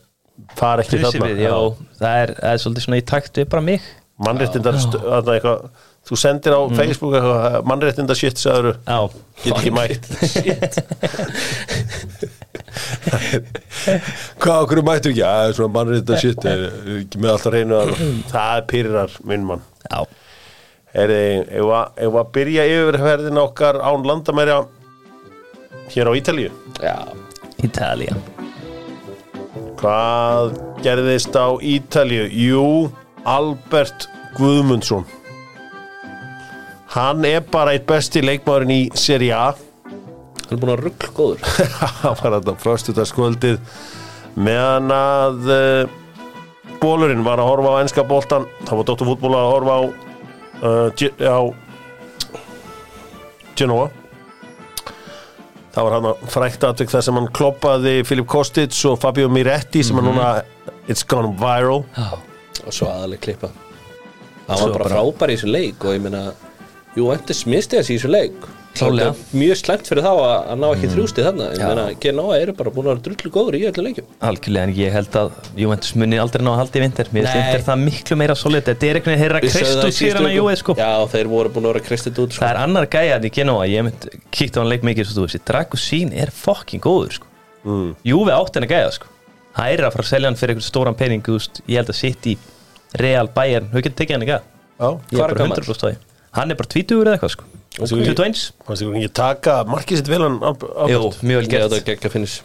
fara ekki Prinsipið, já, það er, það er svolítið svona í takt við bara mig. Mannréttindar st- þarna eitthvað, þú sendir á Facebook eitthvað, mannréttindar shit sagður, Já, get ekki mætt. Hvað okkur mættu ekki? Að svona mannréttindar shit er er ekki með alltaf reynu að það er pyrrar minn mann já, er ef að að byrja yfirferðin okkar án landamæra hér á Ítalíu? Já, Ítalía. Hvað gerðist á Ítalíu? Jú, Albert Guðmundsson. Hann er bara eitt besti leikmaðurinn í Serie A. Hann er búin að ruggl góður. Hann var þetta fröstutaskvöldið meðan að uh, bólurinn var að horfa á enska boltan þá var Dóttur fútból að horfa á uh, á Genoa. Það var hann að frækt atvik þar sem hann kloppaði Filip Kostic og Fabio Miretti sem er núna It's gone viral. Og svo aðaleg klippa. Svo var bara frábær í þessu leik og ég meina, jú, endur smisti þessi í þessu leik Klálega. Mjög slæmt fyrir þá að, að ná ekki þrjústi þarna. Ég Já. meina, Genoa eru bara búin að vera drullu góður í öllu leikjum. Algjörlega, en ég held að Juventus muni aldrei ná að halda í vinter. Mér finnst það miklu meira solid. Þetta er einhvern veginn í Kristus sér hann að. Juve sko. Já, þeir voru búin að vera kristið út sko. Það er annar gæjan í Genoa Ég mynd kíkt á hann leik mikið svo þú veist. Dragosín er fucking góður sko. Mm. Juve átt henni gæja sko. Það er að fara að selja hann fyrir einhvern stóran pening þú veist, Ég held að að Ég Hvar bara gamall? 100% á því Hann bara 20 eða eitthvað Ok. 21 fannst ykkur ekki taka markið sitt vel hann Albert? Jú, mjög vel það er geggja finnis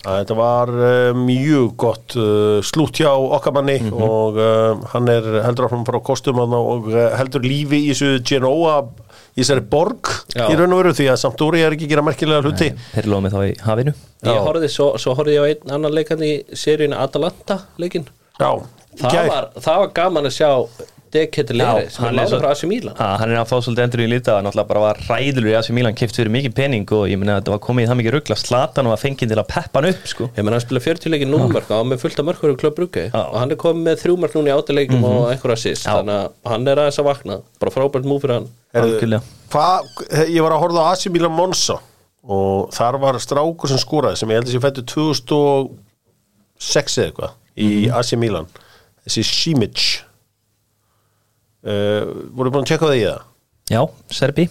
Að Þetta var uh, mjög gott uh, slútt hjá okkar manni og uh, hann er heldur áfram frá kostum og heldur lífi í þessu Genoa í þessari borg Já. í raun og veru því að Sampdoria er ekki að gera merkilega hluti Þeir lofa mig þá í hafinu Já. Ég horfði, svo, svo horfði ég á einn annan leikan í seríun Atalanta leikin Já, það var, það var gaman að sjá Deketi Leiri sem hann er lána svo- frá AC Milan. Ha, hann er að fá svolítið endur í lítið að náttúrulega bara var ræðilur í AC Milan kipt fyrir mikið pening og ég meina að þetta var komið í það mikið ruggla slatan og að fengið til að peppa hann upp sko. Ég menn hann spila 40 leikir númörk og hann með fullt af mörkur í Já. og hann er komið með þrjú mörk núna í átileikum og einhver assist. Já. þannig að hann er aðeins að vakna. Bara frábært múf fyrir hann. Algjörlega. hvað, ég var að horfa á AC Milan Monza og þar var strákur sem skoraði sem voru búin að tjekka það í það? Já, Serbi.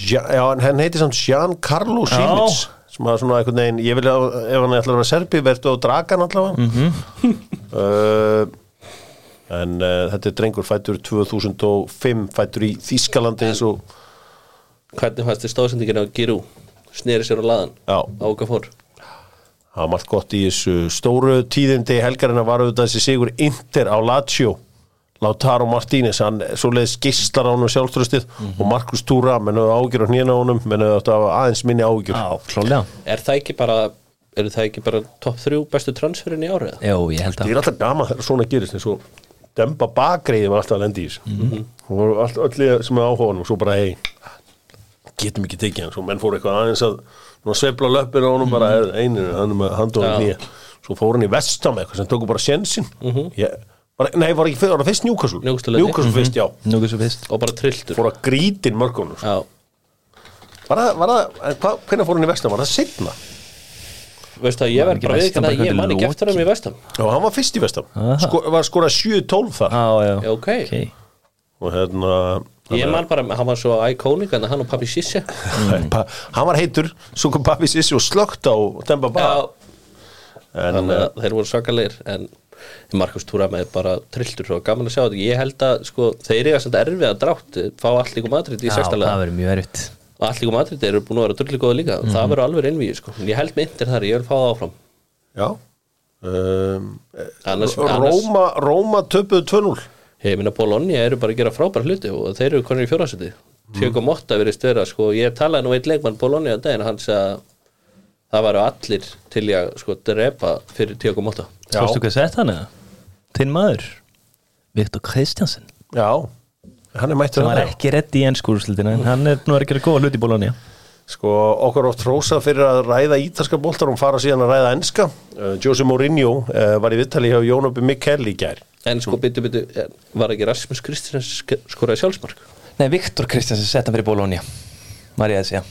Ja, já, en hann heiti samt Giancarlo. Simic sem var svona einhvern veginn, ég vil að ef hann ætlar að vera serbi, verður á dragan allavega. Mhm. uh, en uh, þetta er drengur fættur 2005 fættur í Þískalandi eins og Hvernig fannst þið stóðsendingin á Giroud? Sneri sér á laðan? Já. á okkar fór? Það var margt gott í þessu stóru tíðindi. Helgarina var auðvitað þessi sigur Inter á Lazio Lautaro Martínez, hann svoleiðis geislar á honum sjálfströstið og Markus Túra menn auðvitað ágjur á hnýna á honum menn auðvitað aðeins minni ágjur Já, klálega Er það ekki bara eru það ekki bara topp þrjú bestu transferin í árið? Jó, ég held Það að er alltaf gaman þegar svona gerist eins og demba bakreiði var alltaf að lendi í þessu. Og voru allt, öll sem er áhuga á honum og svo bara hei, getum ekki tekið hann. Svo menn fóru eitthvað aðeins að nú sveifla löppin á honum bara einu hann er með handóðum Já. nýja svo fór hann í vestam eitthvað sem tóku bara sjensin ég, bara, nei, var ekki fyrst, var það fyrst Newcastle? Newcastle. Newcastle fyrst, já. Nú svo fyrst. Og bara trilltur. Fór að grítin mörgunum sko. Já, var það, var það, hvernig fór hann í vestam, var það setna? veistu að ég Var verð ekki bara við Vestam að ég bara man ekki lokið? eftir hann í vestam Já, hann var fyrst í vestam sko, var skorað 7-12 þar. Já, já, Já, ok. og hérna Ég man bara, hann var svo iconic en hann og pappi Sisse. Pa- hann var heitur, svo kom pappi Sissi og slögt á Demba Ba Já, en þannig uh, að þeir voru svakalegir en Markus Túram er bara trilltur og gaman að sjá þetta, ég held að sko, þeir eiga samt erfið að drátt fá Allíku Madrid í sextalega það verður mjög erfitt. Og Allíku Madrid eru búin að vera drullu góða líka. Mhm. það verður alveg einvíð sko. En ég held myndir þar, ég vil fá það áfram. Já. Um, annars, annars Róma, Róma töpuðu 2-0 ég minna Bologna eru bara að gera frábær hluti og þeir eru konur í fjórasæti Tjöku Motta verið störa, sko, ég talaði nú eitt leikmann að daginn, hann sagði að það varu allir til að sko drepa fyrir Tjöku Motta. Já. Sástu hvað sett hann eða? Þinn maður Viktor Kristjansen já, hann er mættur sem var ekki reddi í ennskúrslutina en hann er nú er að gera góða hlut í Bologna. Sko, okkur oft rósað fyrir að ræða ítalska boltar og fara síðan að ræða enska. Uh, Jose Mourinho uh, var í vittali hjá Jónubi Mikkel í gær. En sko, byttu, byttu, var ekki Rasmus Kristins skoraði sjálfsmark? Nei, Viktor Kristjansen sett hann fyrir Bologna Var ég að segja.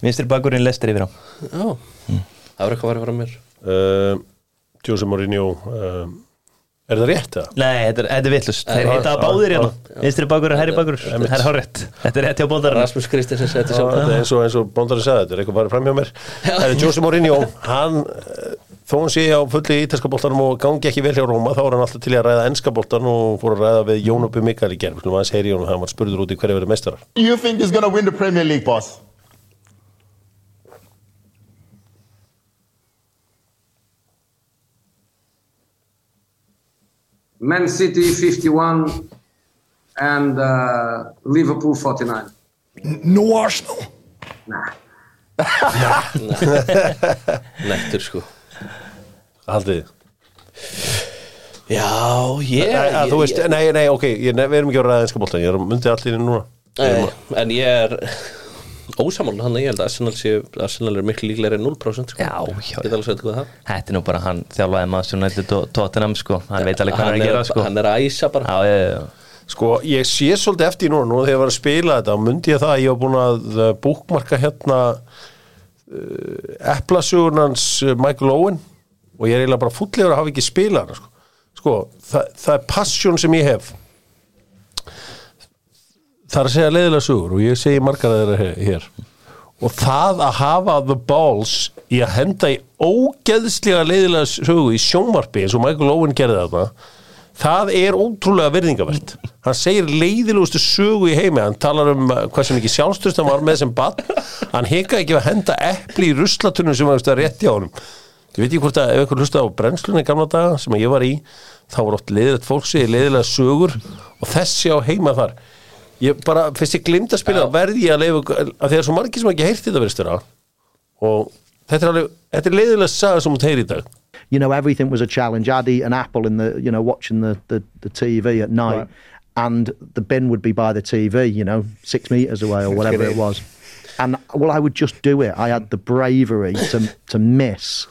Vinstri bakurinn lestir yfir á Já, það var eitthvað að frá mér Uh, Jose Mourinho, uh, er það rétt það? Nei, þetta er, þetta er villust Þeir heita já, báðir hérna. Vinstri bakur og herri bakur. Það er hárétt Þetta er rétt hjá bóndarinn Rasmus Kristins setti sjálfsmark þetta er eins og, eins og bóndarinn sagði, þetta er eitthvað bara fram hjá mér. Það er Jose Mourinho, hann, uh, þó hann sé á fulli ítalska boltanum og gangi ekki vel hjá Róma, þá er hann alltaf til í að ræða enska boltan og fór að ræða við Jónubi Mikkel í gerð. Slum aðeins heyri í honum, hann var spurður út í hverju verið mestarar. you think is going to win the Premier League, boss? Man City 51 and uh, Liverpool 49. No Arsenal. Nah. Nettur sko Haldið. Já, ég, að, þú veist, nei, nei, ok, ég, við erum ekki að ræða enska boltan, ég er myndið allir inn núna. Nei, en ég er ósamála hann að ég held að Arsenal, sé, Arsenal er miklu líklegri en 0% sko. Já, já, Ég get alveg að segja hvað það Þetta er nú bara hann þjálfaði maður sem nættu Tottenham sko Hann veit alveg hvað hann er að gera sko Hann er að æsa bara Já, já, já Sko, ég sé svolítið eftir núna, núna þegar ég var að spila þetta, myndi ég það að ég var búin að uh, búkmarka hérna uh, eplasugurnans uh, Michael Owen og ég er eiginlega bara fullegur að hafa ekki spilað sko. Sko, það, það er passion sem ég hef. Það er að segja leiðilega sugur og ég segi margar að þeirra hér. Og það að hafa the balls í að henda í ógeðslega leiðilega sugu í sjónvarpi eins og Michael Owen gerði þarna það er ótrúlega verðingavert hann segir leiðilegustu sögu í heimi. Hann talar um uh, hvað sem ekki sjálfstöðst hann var með sem bann, hann heka ekki að henda epli í ruslatunum sem var rétt hjá honum. Ég veit ekki hvort að ef ykkur hlusta á brennslunni gamla daga sem ég var í þá var oft leiðilegt fólk segir leiðilega sögur og þessi á heima þar ég bara, fyrst ég glimt að spila verði ég að leiða, að þegar svo margir sem ekki heyrt þetta verið störa og þetta er alveg, þetta er leiðilega saga sem hún heyri í dag you know, everything was a challenge. I'd eat an apple in the, you know, watching the, the, the TV at night, Right. and the bin would be by the TV, you know, six meters away or whatever it was. And well, I would just do it. I had the bravery to to miss,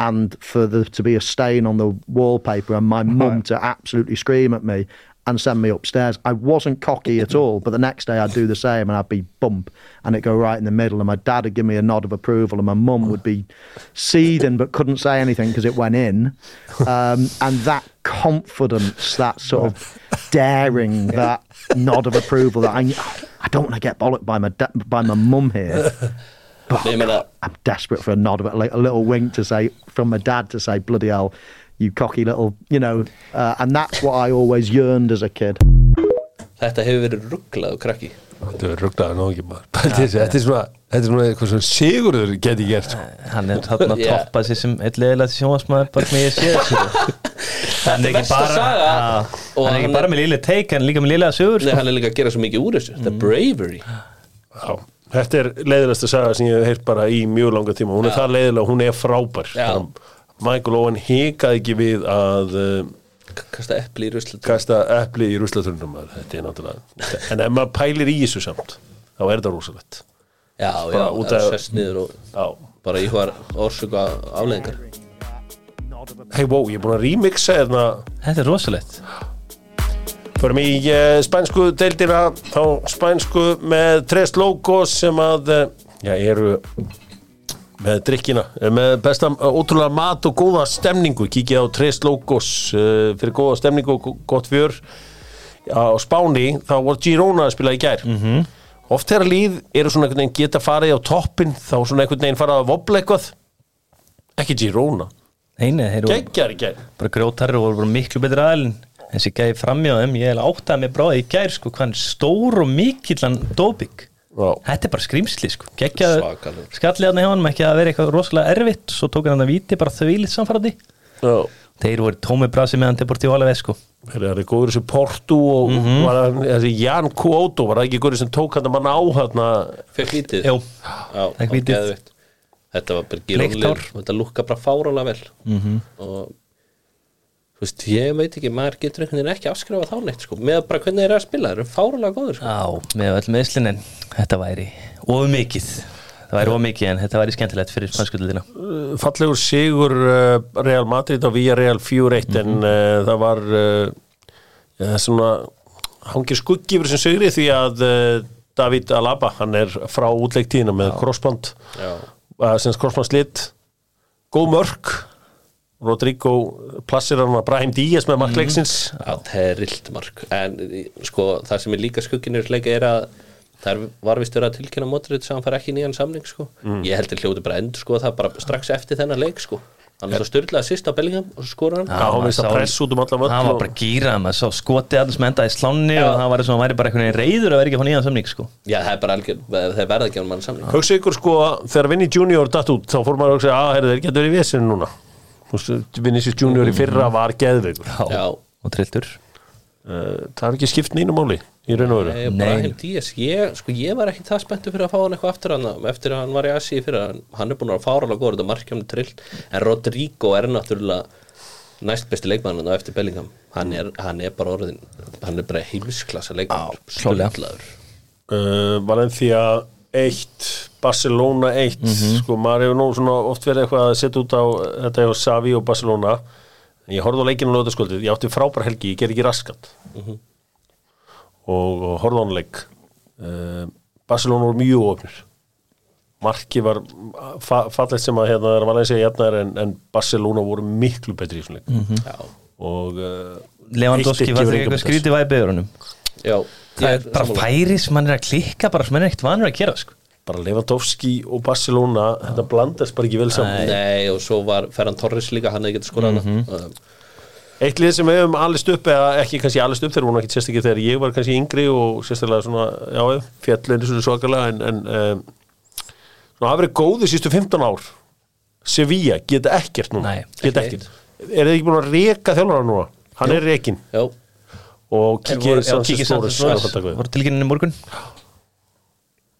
and for there to be a stain on the wallpaper, and my mum to absolutely scream at me and send me upstairs. I wasn't cocky at all, but the next day I'd do the same, and I'd be bump, and it'd go right in the middle, and my dad would give me a nod of approval, and my mum would be seething but couldn't say anything because it went in, um, and that confidence, that sort of daring, that nod of approval, that I, I don't want to get bollocked by my da- by my mum here. But Nei, ég meina, I'm desperate for a nod, of it, like a little wink to say from my dad to say, "Bloody hell, you cocky little," you know. Uh, and that's what I always yearned as a kid. þetta hefur verið rugglað og krakki Þetta er rugglaði nóg ekki maður Þetta er- þetta er svona Þetta er svona eitthvað sem Sigurður geti gert sko. Hann er þarna að toppa sér sem eitthvað sjónvarsmaður bara með ég sé Hann er ekki bara Hann er hann ekki bara með lille teik Hann er líka með lille sögur Nei, sko. hann er líka að gera svo mikið úr þessu Þetta er bravery Já. Þetta er leiðilegsta saga sem ég hef heyrt bara í mjög langa tíma Hún er það leiðilega, hún er frábær Já. Michael Owen hikaði ekki við að uh, Kasta epli í ruslut kasta epli í ruslatunum Þetta er náttúrulega En ef maður pælir í þessu samt þá er þetta rosalegt. Já, já, það af- er sest niður og Já. bara í hvað orsöku afleðingar Hei, wow, ég er búin að remixa hérna. Þetta er rosalegt. Förum í uh, spænsku deildina. Þá spænsku með tres logos sem að uh, já, eru með drikkina, eh, með besta uh, ótrúlega mat og góða stemningu. Kikið á tres logos uh, fyrir góða stemningu og gott fjör á Spáni, þá voru Girona að spila í gær. Mm -hmm. oft þegar líð eru svona einhvern veginn geta farið á toppin þá svona einhvern veginn farið að vobla eitthvað. Ekki Girona, geggjar í gær. bara grjótarri og voru miklu betri aðalinn þessi gæði þeim, ég hef áttaði mig bráði í gær sko, hvað stór og mikillan Já. Þetta er bara skrýmsli sko, skallið hann hjá hann, ekki að vera eitthvað rosalega erfitt. Svo tók hann að viti bara þvílitt samfærandi. Já. þeir voru tómi brasi meðan Deportivo Alaves sko. Það er góður þessi Portu og var hann, þessi Jan Kuoto var það ekki góður sem tók hann að mann á hann Fekk geðveikt. Þetta var bara hár. Þetta lúkka bara fárálega vel. -hmm. og þú veist, ég veit ekki maður getur einhvern veginn ekki afskrifa þá neitt sko, með bara hvernig þeir eru að spila, þeir eru fárálega góður sko. Já, með öll meðslin en þetta væri of mikið. Það það væri ómikið en þetta væri skemmtilegt fyrir spanskuldina fallegur sigur uh, Real Madrid á Villarreal 4-1 en uh, það var uh, ja, svona hangir skuggi yfir sem sigri því að uh, David Alaba, hann er frá útleiktíðina með crossband. Já. uh, sem crossband slitt góð mörk Rodrigo plassir hann að Brahim Díaz með markleiksins Já, það er rillt mark en sko, það sem er líka skugginur leika er að það er- var vist verið að tilkynna Modric að hann fær ekki nýjan samning sko. ég heldur hljóti bara endur sko, það bara strax eftir þennan leik sko. hann er það styrlaði sýst á Bellingham og svo skora hann hann að um hann var og- bara gýrað maður sá skotið allir sem endaði í sláni Já. og það var svona, hann væri bara einhvern veginn reyður að vera ekki að fá nýjan samning sko. já, það er bara algjör, það verða ekki á mann samning Hugsa ykkur sko, þegar Vinny Junior datt út, þá fór maður að hugsa, að herrðu, þeir getur verið í vesinu núna. Vinicius Junior í fyrra var geðveikur. já, og trilltur Uh, það er ekki skipt neinu máli í raun og veru. Nei, Nei. Brahim Díaz, ég, sko, ég var ekki það spenntur fyrir að fá hann eitthvað aftur hann eftir að hann var í Asi fyrir að hann er búin að fára alveg góður þetta markjum trill en Rodrigo er náttúrulega næst besti leikmann og eftir Bellingham hann er, hann er bara orðin hann er bara heimsklassa leikmann klárlega. Sturlaður. Uh, Valencia 1, Barcelona 1, sko, maður hefur nú svona oft verið eitthvað að setja út á þetta hjá Savi og Barcelona. Ég horfði á leikinu á lögðaskvöldið, ég átti frábær helgi, ég ger ekki raskat. og, og horfði á hann leik. Uh, Barcelona voru mjög ofnir. Marki var fa fallegt sem að hérna er Valencia jafnar en, en Barcelona voru miklu betri í þessum leik. já, Og uh, Lewandowski eitt var eitthvað þess. skrítið væpið já það er bara færi sem hann er að klikka bara sem hann er ekkert vanur að gera sko. bara Lewandowski og Barcelona þetta blandast bara ekki vel saman. Nei, og svo var Ferran Torres líka, hann hefði getið skorað hana. Eitt lið sem við hefum alist upp eða ekki kannski alist upp þegar voru ekki sérstaklega þegar ég var kannski yngri og sérstaklega svona, já, fjallinu svona svakalega en, en um, svona hafa verið góði sístu 15 ár. Sevilla geta ekkert núna. Nei, geta ekki ekkert. Er þið ekki búin að reka þjálfara núna? Hann er rekin Já, og kikið Flores voru tilkynninni morgun?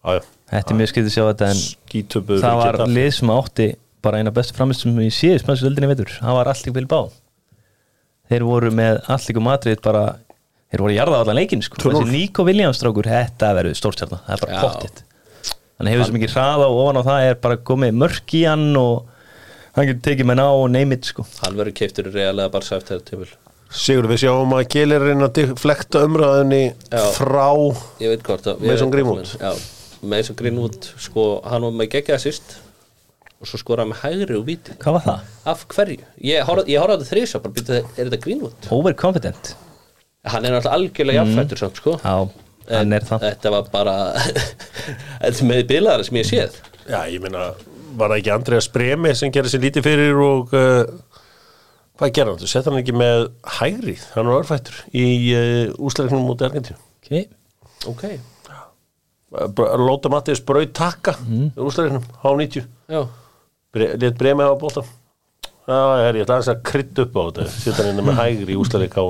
Já, já, þetta er mjög skrítið að sjá þetta en skítöpu það var lið sem átti bara eina bestu framistum í síðust spænsku öldinni veitur það var allt líka Bilbao þeir voru með allt líka Madrid bara þeir voru að jarða allan leikin sko. 2-0. þessi Nico Williams strákur, þetta verður stórstjarnar það er bara pottitt hann hefur svo mikið hraða og ofan á það er bara komið mörk í hann og hann getur tekið með ná og neymit sko. hann verður keiftur í reallega bara sæft þetta tímul Sigur, við sjáum að Kjell er reyna að flekta umræðinni Já. frá Ég veit hvort að Mason Greenwood. Mason Greenwood sko, hann var með geggjaða sýst og svo skoraði með hægri og víti hvað var það? Af hverju? Ég horfði ég horfði á þetta þrísa bara býta, er þetta Greenwood? Overconfident Hann er náttúrulega algjörlega jafnfættur samt sko já, hann er það Þetta var bara Þetta er með bilaðara sem ég séð Já, ég meina, var það ekki Andreas Bremi sem gerði sér lítið fyrir og uh, hvað gerði hann? Þú setja hann ekki með hægri, hann var örfættur í uh, úsleiknum mútið Argentíu. okay. Ok, Lóta Mattiðs braut takka mm. í úsleiknum, H90. já Bre, Lét Bremi hafa bóta. Já, ég er, ég aðeins að krydd upp á þetta, setja hann inn með hægri í úsleik H.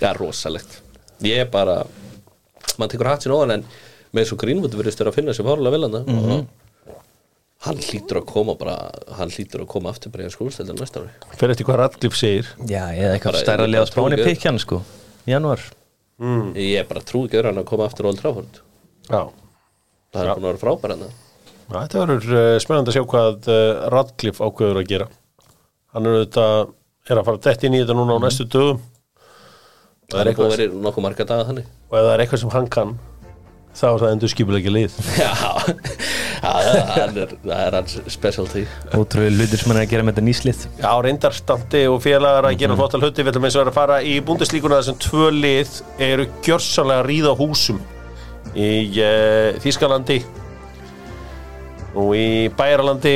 Já, rosalegt Ég er bara mann tekur hatt sín ofan en með svo Greenwood verðist þér að finna sér fárlega vel hann og hann hlýtur að koma bara hann hlýtur að koma aftur bara í skólsteldan næsta ári Fer eftir hvað Radcliffe segir. já, eða eitthvað stærra bara spáni trúið. pikkjan sko í janúar Ég er bara trú ekki verið hann að koma aftur á Old Trafford Já. það er búin að vera frábær hann Já, þetta verður uh, spennandi að sjá hvað uh, Radcliffe ákveður að gera. Hann er auðvitað, er að fara dett inn í þetta núna á næstu dögum. það er búin að vera nokkuð marga daga þannig og ef það er eitthvað sem hann kann þá er það endur skipulegja lið. Já, það er, er hans specialty. Ótrúið hlutir sem hann er að gera með þetta nýslið. Já, reyndar standi og félagar að gera flottal hluti. Við ætlum eins og að fara í búndislíkuna þessum tvö lið eru gjörsanlega að ríða húsum í uh, Þískalandi og í Bæjaralandi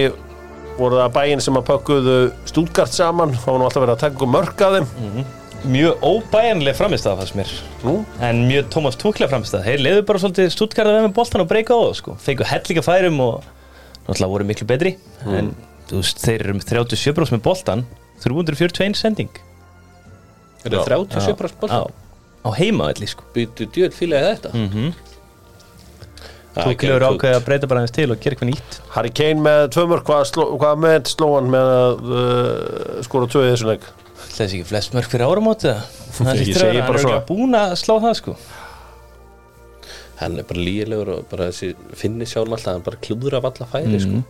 voru það bæin sem að pökkuðu Stútgart saman. Þá var nú alltaf verið að taka mörg að þeim mjög óbæjanleg framistæða fannst mér. Nú? en mjög Tómas Túkla framistæða þeir leiðu bara svolítið stútkarða við með boltan og breyka á það sko. fengu hellinga færum og náttúrulega voru miklu betri. En þú veist, þeir eru með 37% með boltan 341 sending. Það er 37 á, bólta á heimaðalli sko. Býtu djöð fílaði þetta? Mm -hmm. Túkla eru ákveðið að breyta bara aðeins til og gera eitthvað nýtt. Harry Kane með tvö mörg hvað, sló, hvað með sló hann með að uh, skora tvö í þessum leik þessi ekki flest mörg fyrir áramóti það að segi vera, hann bara er svo. ekki búin að slá það sko. Hann er bara lígilegur og bara þessi finni sjáum alltaf, hann bara klúður af alla færi sko.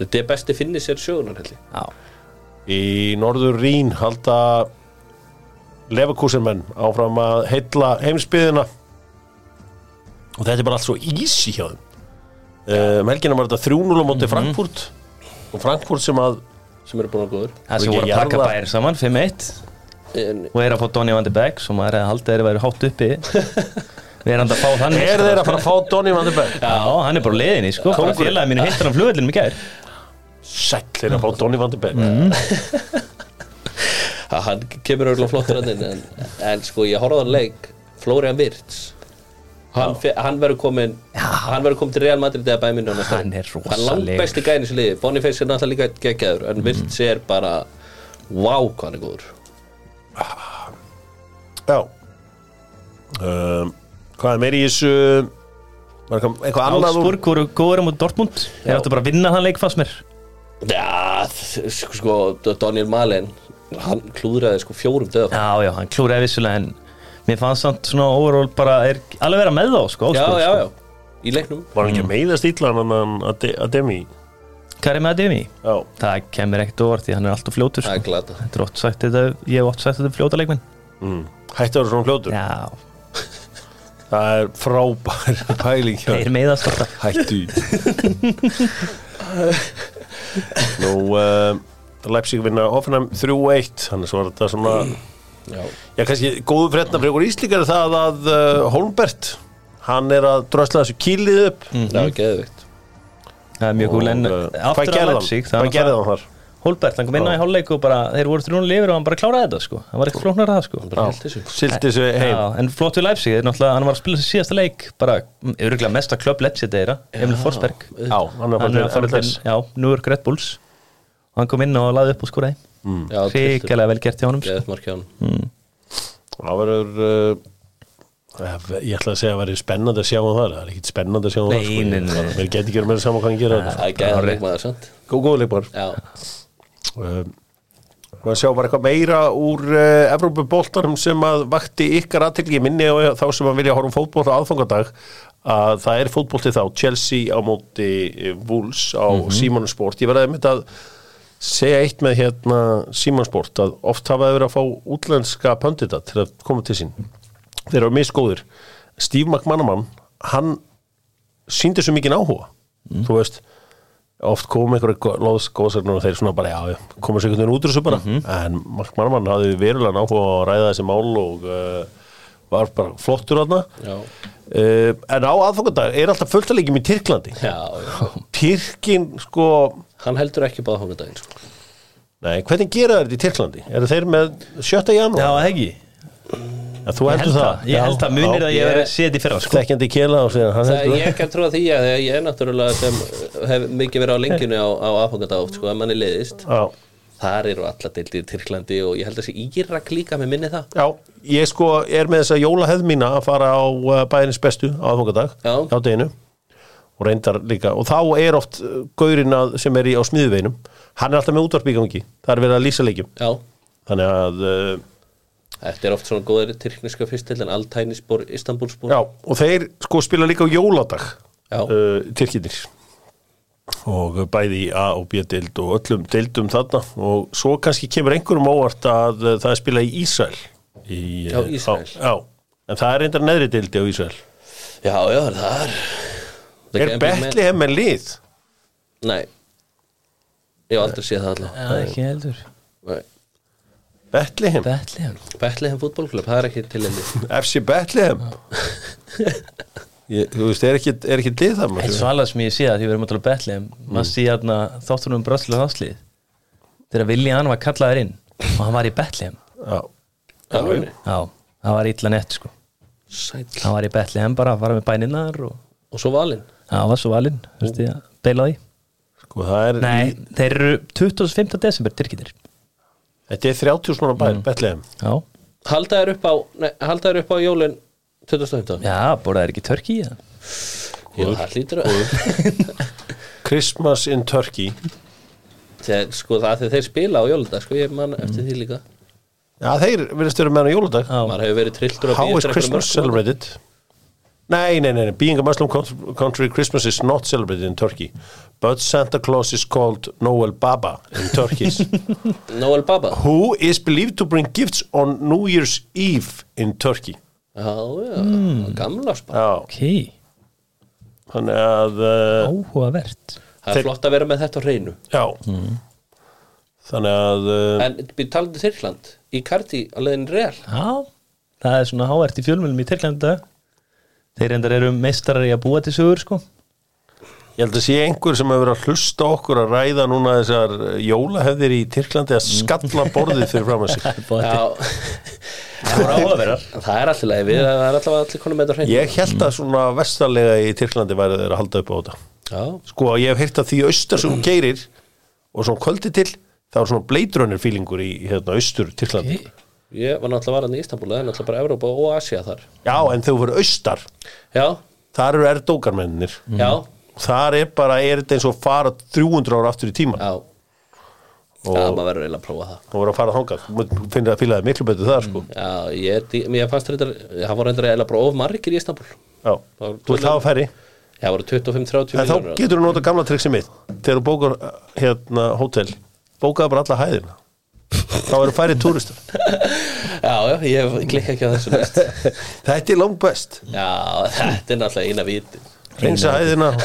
þetta er besti finni sér sjögunar heldur Já, Í norður Rín halda Leverkusenmenn áfram að heilla heimsbyðina og þetta er bara allt svo easy hjá þeim. Um, helgina var þetta 3-0 á móti Frankfurt. Og Frankfurt sem að sem eru búin að góður það sem voru að pakka bæri saman 5-1 en, og er að fá Donny van de Beek sem maður hefði haldið þeirri væri hátt uppi. Við erum að fá þann er þeir að fara að fá Donny van de Beek? Já, hann er bara á leiðinni, sko. Bara félagið mínu hittar hann flugvellinum í gær. Sæll þeir að fá Donny van de Beek. Að hann kemur auðvitað flottur hann inn en, en sko ég horfði á hann leik Florian Wirtz hann, hann verður komin hann verður komin til Real Madrid eða bæminu Hann er hann langt rosalegur. besti gæðin í þessu liði. Boniface er náttúrulega líka geggjaður en Wirtz er bara wow hvað hann er góður. Já. Um, hvað er meir í þessu? Eitthvað, annað úr Augsburg voru góður á mútið Dortmund. Þeir áttu bara að vinna hann leik fannst mér. Já sko, sko Daniel Malen hann klúðraði sko fjórum döða Já, já, hann klúraði vissulega en mér fannst samt svona overall bara er alveg vera með þá, sko já, Augsburg, já, sko. já, í leiknum. Var hann ekki að meiðast ítlan en að Demi Hvað er með að demi? já. Það kemur ekkert óvart því hann er alltaf fljótur það sko. er glata Þetta er oft sagt þetta, ég hef oft sagt þetta um fljóta leikmenn. Mm. hætti að vera svona fljótur. Já, það er frábær pæling hjá þeir meiðast alltaf. Hættu. Nú uh, Leipzig vinna Hoffenheim 3-1 þannig svo er þetta svona já, já kannski góðu frétna fyrir ykkur íslíkar er það að uh, Holmbert hann er að drösla þessu kýlið upp. Það er geðvikt Það er mjög gúl en uh, aftur að Leipzig hann? hvað gerði hann þar? Holbert, hann kom inn á í hálfleik og bara þeir voru þrjónu lifir og hann bara kláraði þetta sko. Hann var ekkert flóknar að það sko. Held þessu. Þessu heim. Já, en flott við Leipzig, þeir náttúrulega, hann var að spila þessi síðasta leik bara, öruglega mesta klubb Leipzig þeirra, Emil Forsberg. Já, hann er er að fara til, já, York Red Bulls. Og hann kom inn og laði upp og skúraði já, hrikalega vel gert hjá honum sko. geðvikt mark hjá hann það verður uh, ég ætla að segja að það verður spennandi að sjá hann þar það er ekkit spennandi að sjá hann þar Nei, sko. nei, nei. við getum ekki verið með það saman hvað hann gera það er geðvikt leikmaður góð góð leikmar já, um, og sjá bara eitthvað meira úr uh, Evrópuboltanum sem að vakti ykkar aðtekli minni og þá sem að vilja horfa um fótbolt á aðfangadag að það er fótbolti þá Chelsea á móti Wolves á mm Sport ég verði að að segja eitt með hérna Simon Sport að oft hafa þeir verið að fá útlenska pöndita til að koma til sín. Þeir eru misgóðir. Steve McManaman hann síndi svo mikið áhuga þú veist. Oft kom einhverja loðskóðsarnar og þeir svona bara, já, koma sér einhvern veginn út úr þessu bara, en Mark Marman hafði verulega áhuga á að ræða þessi mál og uh, var bara flottur já, uh, en á aðfangandag er alltaf fullt að leikjum í Tyrklandi. Já, já. Tyrkin, sko hann heldur ekki báða hóngandaginn sko. nei, hvernig gera þetta í Tyrklandi? eru þeir með 7. janúar? Já, það ekki Ja, þú heldur held það? það, ég held það munir að ég setja í fyrra sko. þekkjandi kela og segja, hann það, ég kan trúa því að ég er náttúrulega sem hef mikið verið á lengjunu á, á aðfangandag oft sko, að manni leiðist það já þar eru alla deildir í Tyrklandi og ég held að þessi Írak líka með minni það Já, ég sko er með þessa jólahefð mína að fara á uh, bæðinins bestu á aðfangadag á deginu og reyndar líka og þá er oft gaurinn að, sem er í, á smiðuveinum hann er alltaf með útvarp í gangi. Það er verið að lýsa leikjum. Já, þannig að, uh, þetta er oft svona góðir tyrkniska fyrstil en Altænisbor, Istanbulsbor já, og þeir sko spila líka á jóladag uh, Tyrkinir og bæði í A og B-dild og öllum dildum þarna. Og svo kannski kemur einhverjum óvart að uh, það er spilað í Ísrael. Í, Já, á, já, en það er reyndar neðri dildi á Ísrael. Já, já, það er Er gambling með- lið? Nei. Ég hef aldrei séð það alltaf Já, ekki heldur. Nei. Betlehem? Betlehem. Betlehem fútbolklub, það er ekki til enni FC Betlehem? Ég, þú veist, er ekki, er ekki lið það? Eitt svo alveg sem ég sé að því við erum að tala um Betlehem maður sé hérna þáttunum um bröðslega þátslið þegar Viljan var kallaður inn og hann var í Betlehem. Já, Alveg. Já, það var illa nett sko. Sæll. Hann var í Betlehem bara að fara með bæninnar og Og svo valinn? Hann var svo valinn, þú veist ég að deila því. Sko það er Nei, þeir eru 25. desember tyrkitir Þetta er 30 svona bær, Betlehem Já, Halda þær upp á Nei, halda þær upp á jólin 2015 já, borðaði ekki törki í það Já, það hlýtur að Christmas in Turkey. Þegar, Sko það þegar þeir spila á jóludag Sko ég man eftir því líka. Já, þeir verðist vera með hann á jóladag. Já. Maður hefur verið trilltur að How bíða is Christmas celebrated? Nei, nei, nei, being a Muslim coun- country, Christmas is not celebrated in Turkey. But Santa Claus is called Noel Baba in Turkey, Noel Baba? Who is believed to bring gifts on New Year's Eve in Turkey. Já, já, gamla spá. Já, ok, þannig að, uh, áhugavert. Það er flott að vera með þetta á hreinu. Já, þannig að, uh, En við talandi Tyrkland Í Karti á leiðin Real? Já, það er svona hávært í fjölmjölum í Tyrklanda Þeir endar eru meistarar í að búa til sögur sko. Ég held að sé einhver sem hefur verið að hlusta á okkur að ræða núna þessar jólahefðir í Tyrklandi að skalla borðið fyrir fram að sig. Já, Það voru áhugaverðar. Það er alltaf leið við Það er alltaf allir konum með þetta á hreinu. Ég held að svona vestarlega í Tyrklandi væri þeir að halda upp á þetta. Já, Sko, ég hef heyrt að því austar sem þú keirir og svona kvöldi til, það er svona bleidrönnir fílingur í hérna austur Tyrklandi. Ég var náttúrulega varandi í Istanbul Það er náttúrulega bara Evrópa og Asia þar. Já, en þú fyrir austar, Já, þar eru erdókarmennir. já, Þar er bara, er þetta eins og fara 300 ára aftur í tíman já. Og- Já, maður verður eiginlega að prófa það. Og voru að fara þangað. Þú finnir að fíla það miklu betur þar, sko. Já, ég, ég fannst þetta Það voru endur eiginlega bara of margir í Istanbul Já, þú ert það að færi. Það voru 25-30 En þá miljónir getur þú nota gamla triksi mitt. Þegar þú bókar hérna hótel Bókaðu bara alla hæðina Þá eru færið túristar. Já, já, ég klikka ekki á þessu næst Þetta er langt best. Já, þetta er náttúrulega eina viti. Reynsa hæðina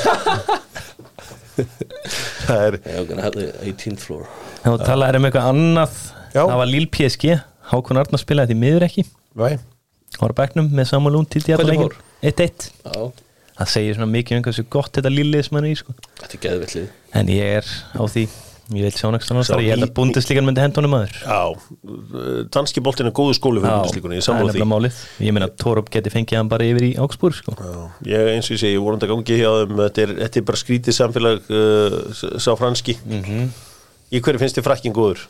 Það er Ég gonna have the 18th floor. Þá talaði um eitthvað annað Já. Það var Lil PSG Hákon Arnar spilaði því miður ekki. Væ, Var á bekknum með Samuel Lund til fór? 1-1 Já, Það segir svona mikið um hversu gott þetta lillið sem hann er í sko. Þetta er geðvillið En ég er á því Ég vil sjá nægst annars Sá Ég held að búndislikan myndi hendunum aður Já, danski boltin er góðu skóli fyrir hundislíkunni, ég sammála því. Ég meina Torup geti fengið hann bara yfir í Augsburg sko. Já, Ég eins og ég segi, ég vonandi að gangi hjá þeim. Þetta er, þetta er bara skrítið samfélag uh, sá franski. Mhm. Í hverju finnst þið frakkin góður?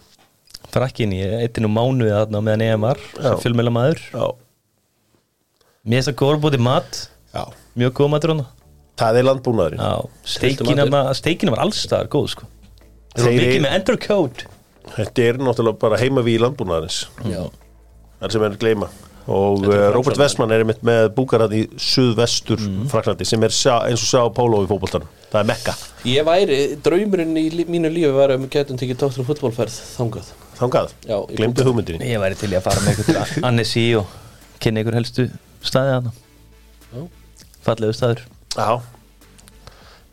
Frakkin, ég eitti nú mánuði þarna á meðan EM var Já. Fjölmjöla maður Já, Mér finnst það góður búið mat. Já. Mjög góð matur hann Það er landbúnaðurinn. Já, steikina, var allstaðar góð sko Það Þeir- mikið með Entercode Þetta er náttúrulega bara heima við landbúnaðarins. Já, Það er sem er að gleyma. Og er Robert. Westman er einmitt með búkarað í suðvestur Mhm. Fraklandi sem er sjá, eins og sjá Pálo í fótboltanum. Það er mekka, Ég væri, draumurinn í lí- mínu lífi var að við getum tekið tóttur og fútbolferð þangað. Þangað, Já, í glemdu hugmyndinni. Ég væri til í að fara með til Annecy og kynna ykkur helstu staði þarna. Já. Fallegu staður. Já.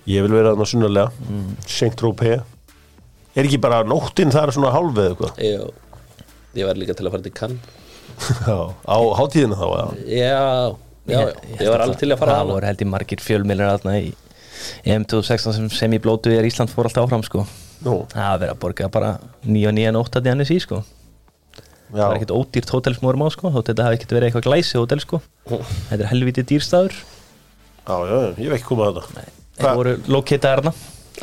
Ég vil vera þarna sunnulega Mm. Saint-Tropez Er ekki bara nóttin þar svona hálfið eða eitthvað? Ég, ég var líka til að fara til Cannes. Já, á hátíðina þá eða? Já, já, já, ég var alveg til að fara Það voru held ég margir fjölmiljar þarna í EM 2016 sem sem í blótu er Ísland fór alltaf áfram sko. Nú, Það verið að borga bara 9 og 9 nótt að Annecy sko. Það var já, ekkert ódýrt hótel sem vorum á sko. Þótt þetta hafi ekkert verið eitthvað glæsi hótel sko. Þetta er helviti dýrstaður. Já, já, ég hef ekki komað að þetta. Þeir voru lokitaðar þarna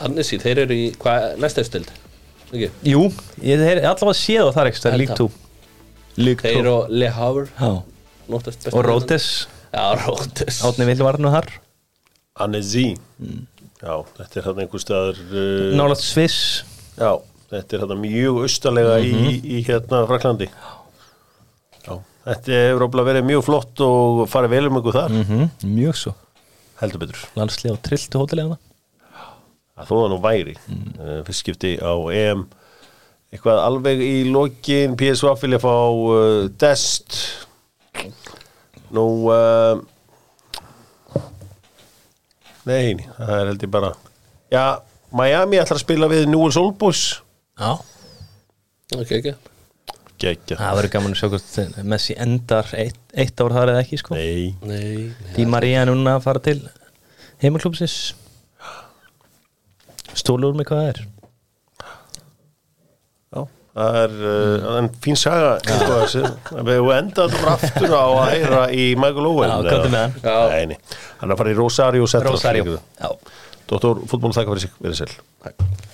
Annessi, þeir eru í, hvað, næsta efstild Ekki? Jú, ég hef allavega séð á þar ekki Það er Held lík það. 2 Lík Þeir 2 og Le Havre Og Rótes Átni Villu var nú þar. Annecy Já, þetta er hann einhver staðar uh, Nálat Sviss. Já, þetta er hann mjög austalega í, í hérna Fraklandi Já, þetta hefur óbúinlega verið mjög flott og farið vel um ykkur þar. Mm Mjög svo. Heldur betur. Landslega og trilltu hótelið hana að þó það nú væri. Mm. fyrst skipti á EM. Eitthvað alveg í lokin PSV vilja fá uh, Dest nú uh, nei, það er held ég bara já, Miami ætlar að spila við Newell's Old Boys. Já. Ok, ok. Geggja Það verður gaman að sjá hvort Messi endar eitt, eitt ár þar eða ekki sko. Nei, Því María er núna að fara til heimaklúpsins Stólur með hvað það er já það er uh, en fín saga þessi. við hefum endað þetta bara aftur á að heyra í Michael Owen Já, komdu með hann. Já. Nei, nei. hann er að fara í Rosario Rosario Já Dóttor fútból þakka fyrir sig, verið sæl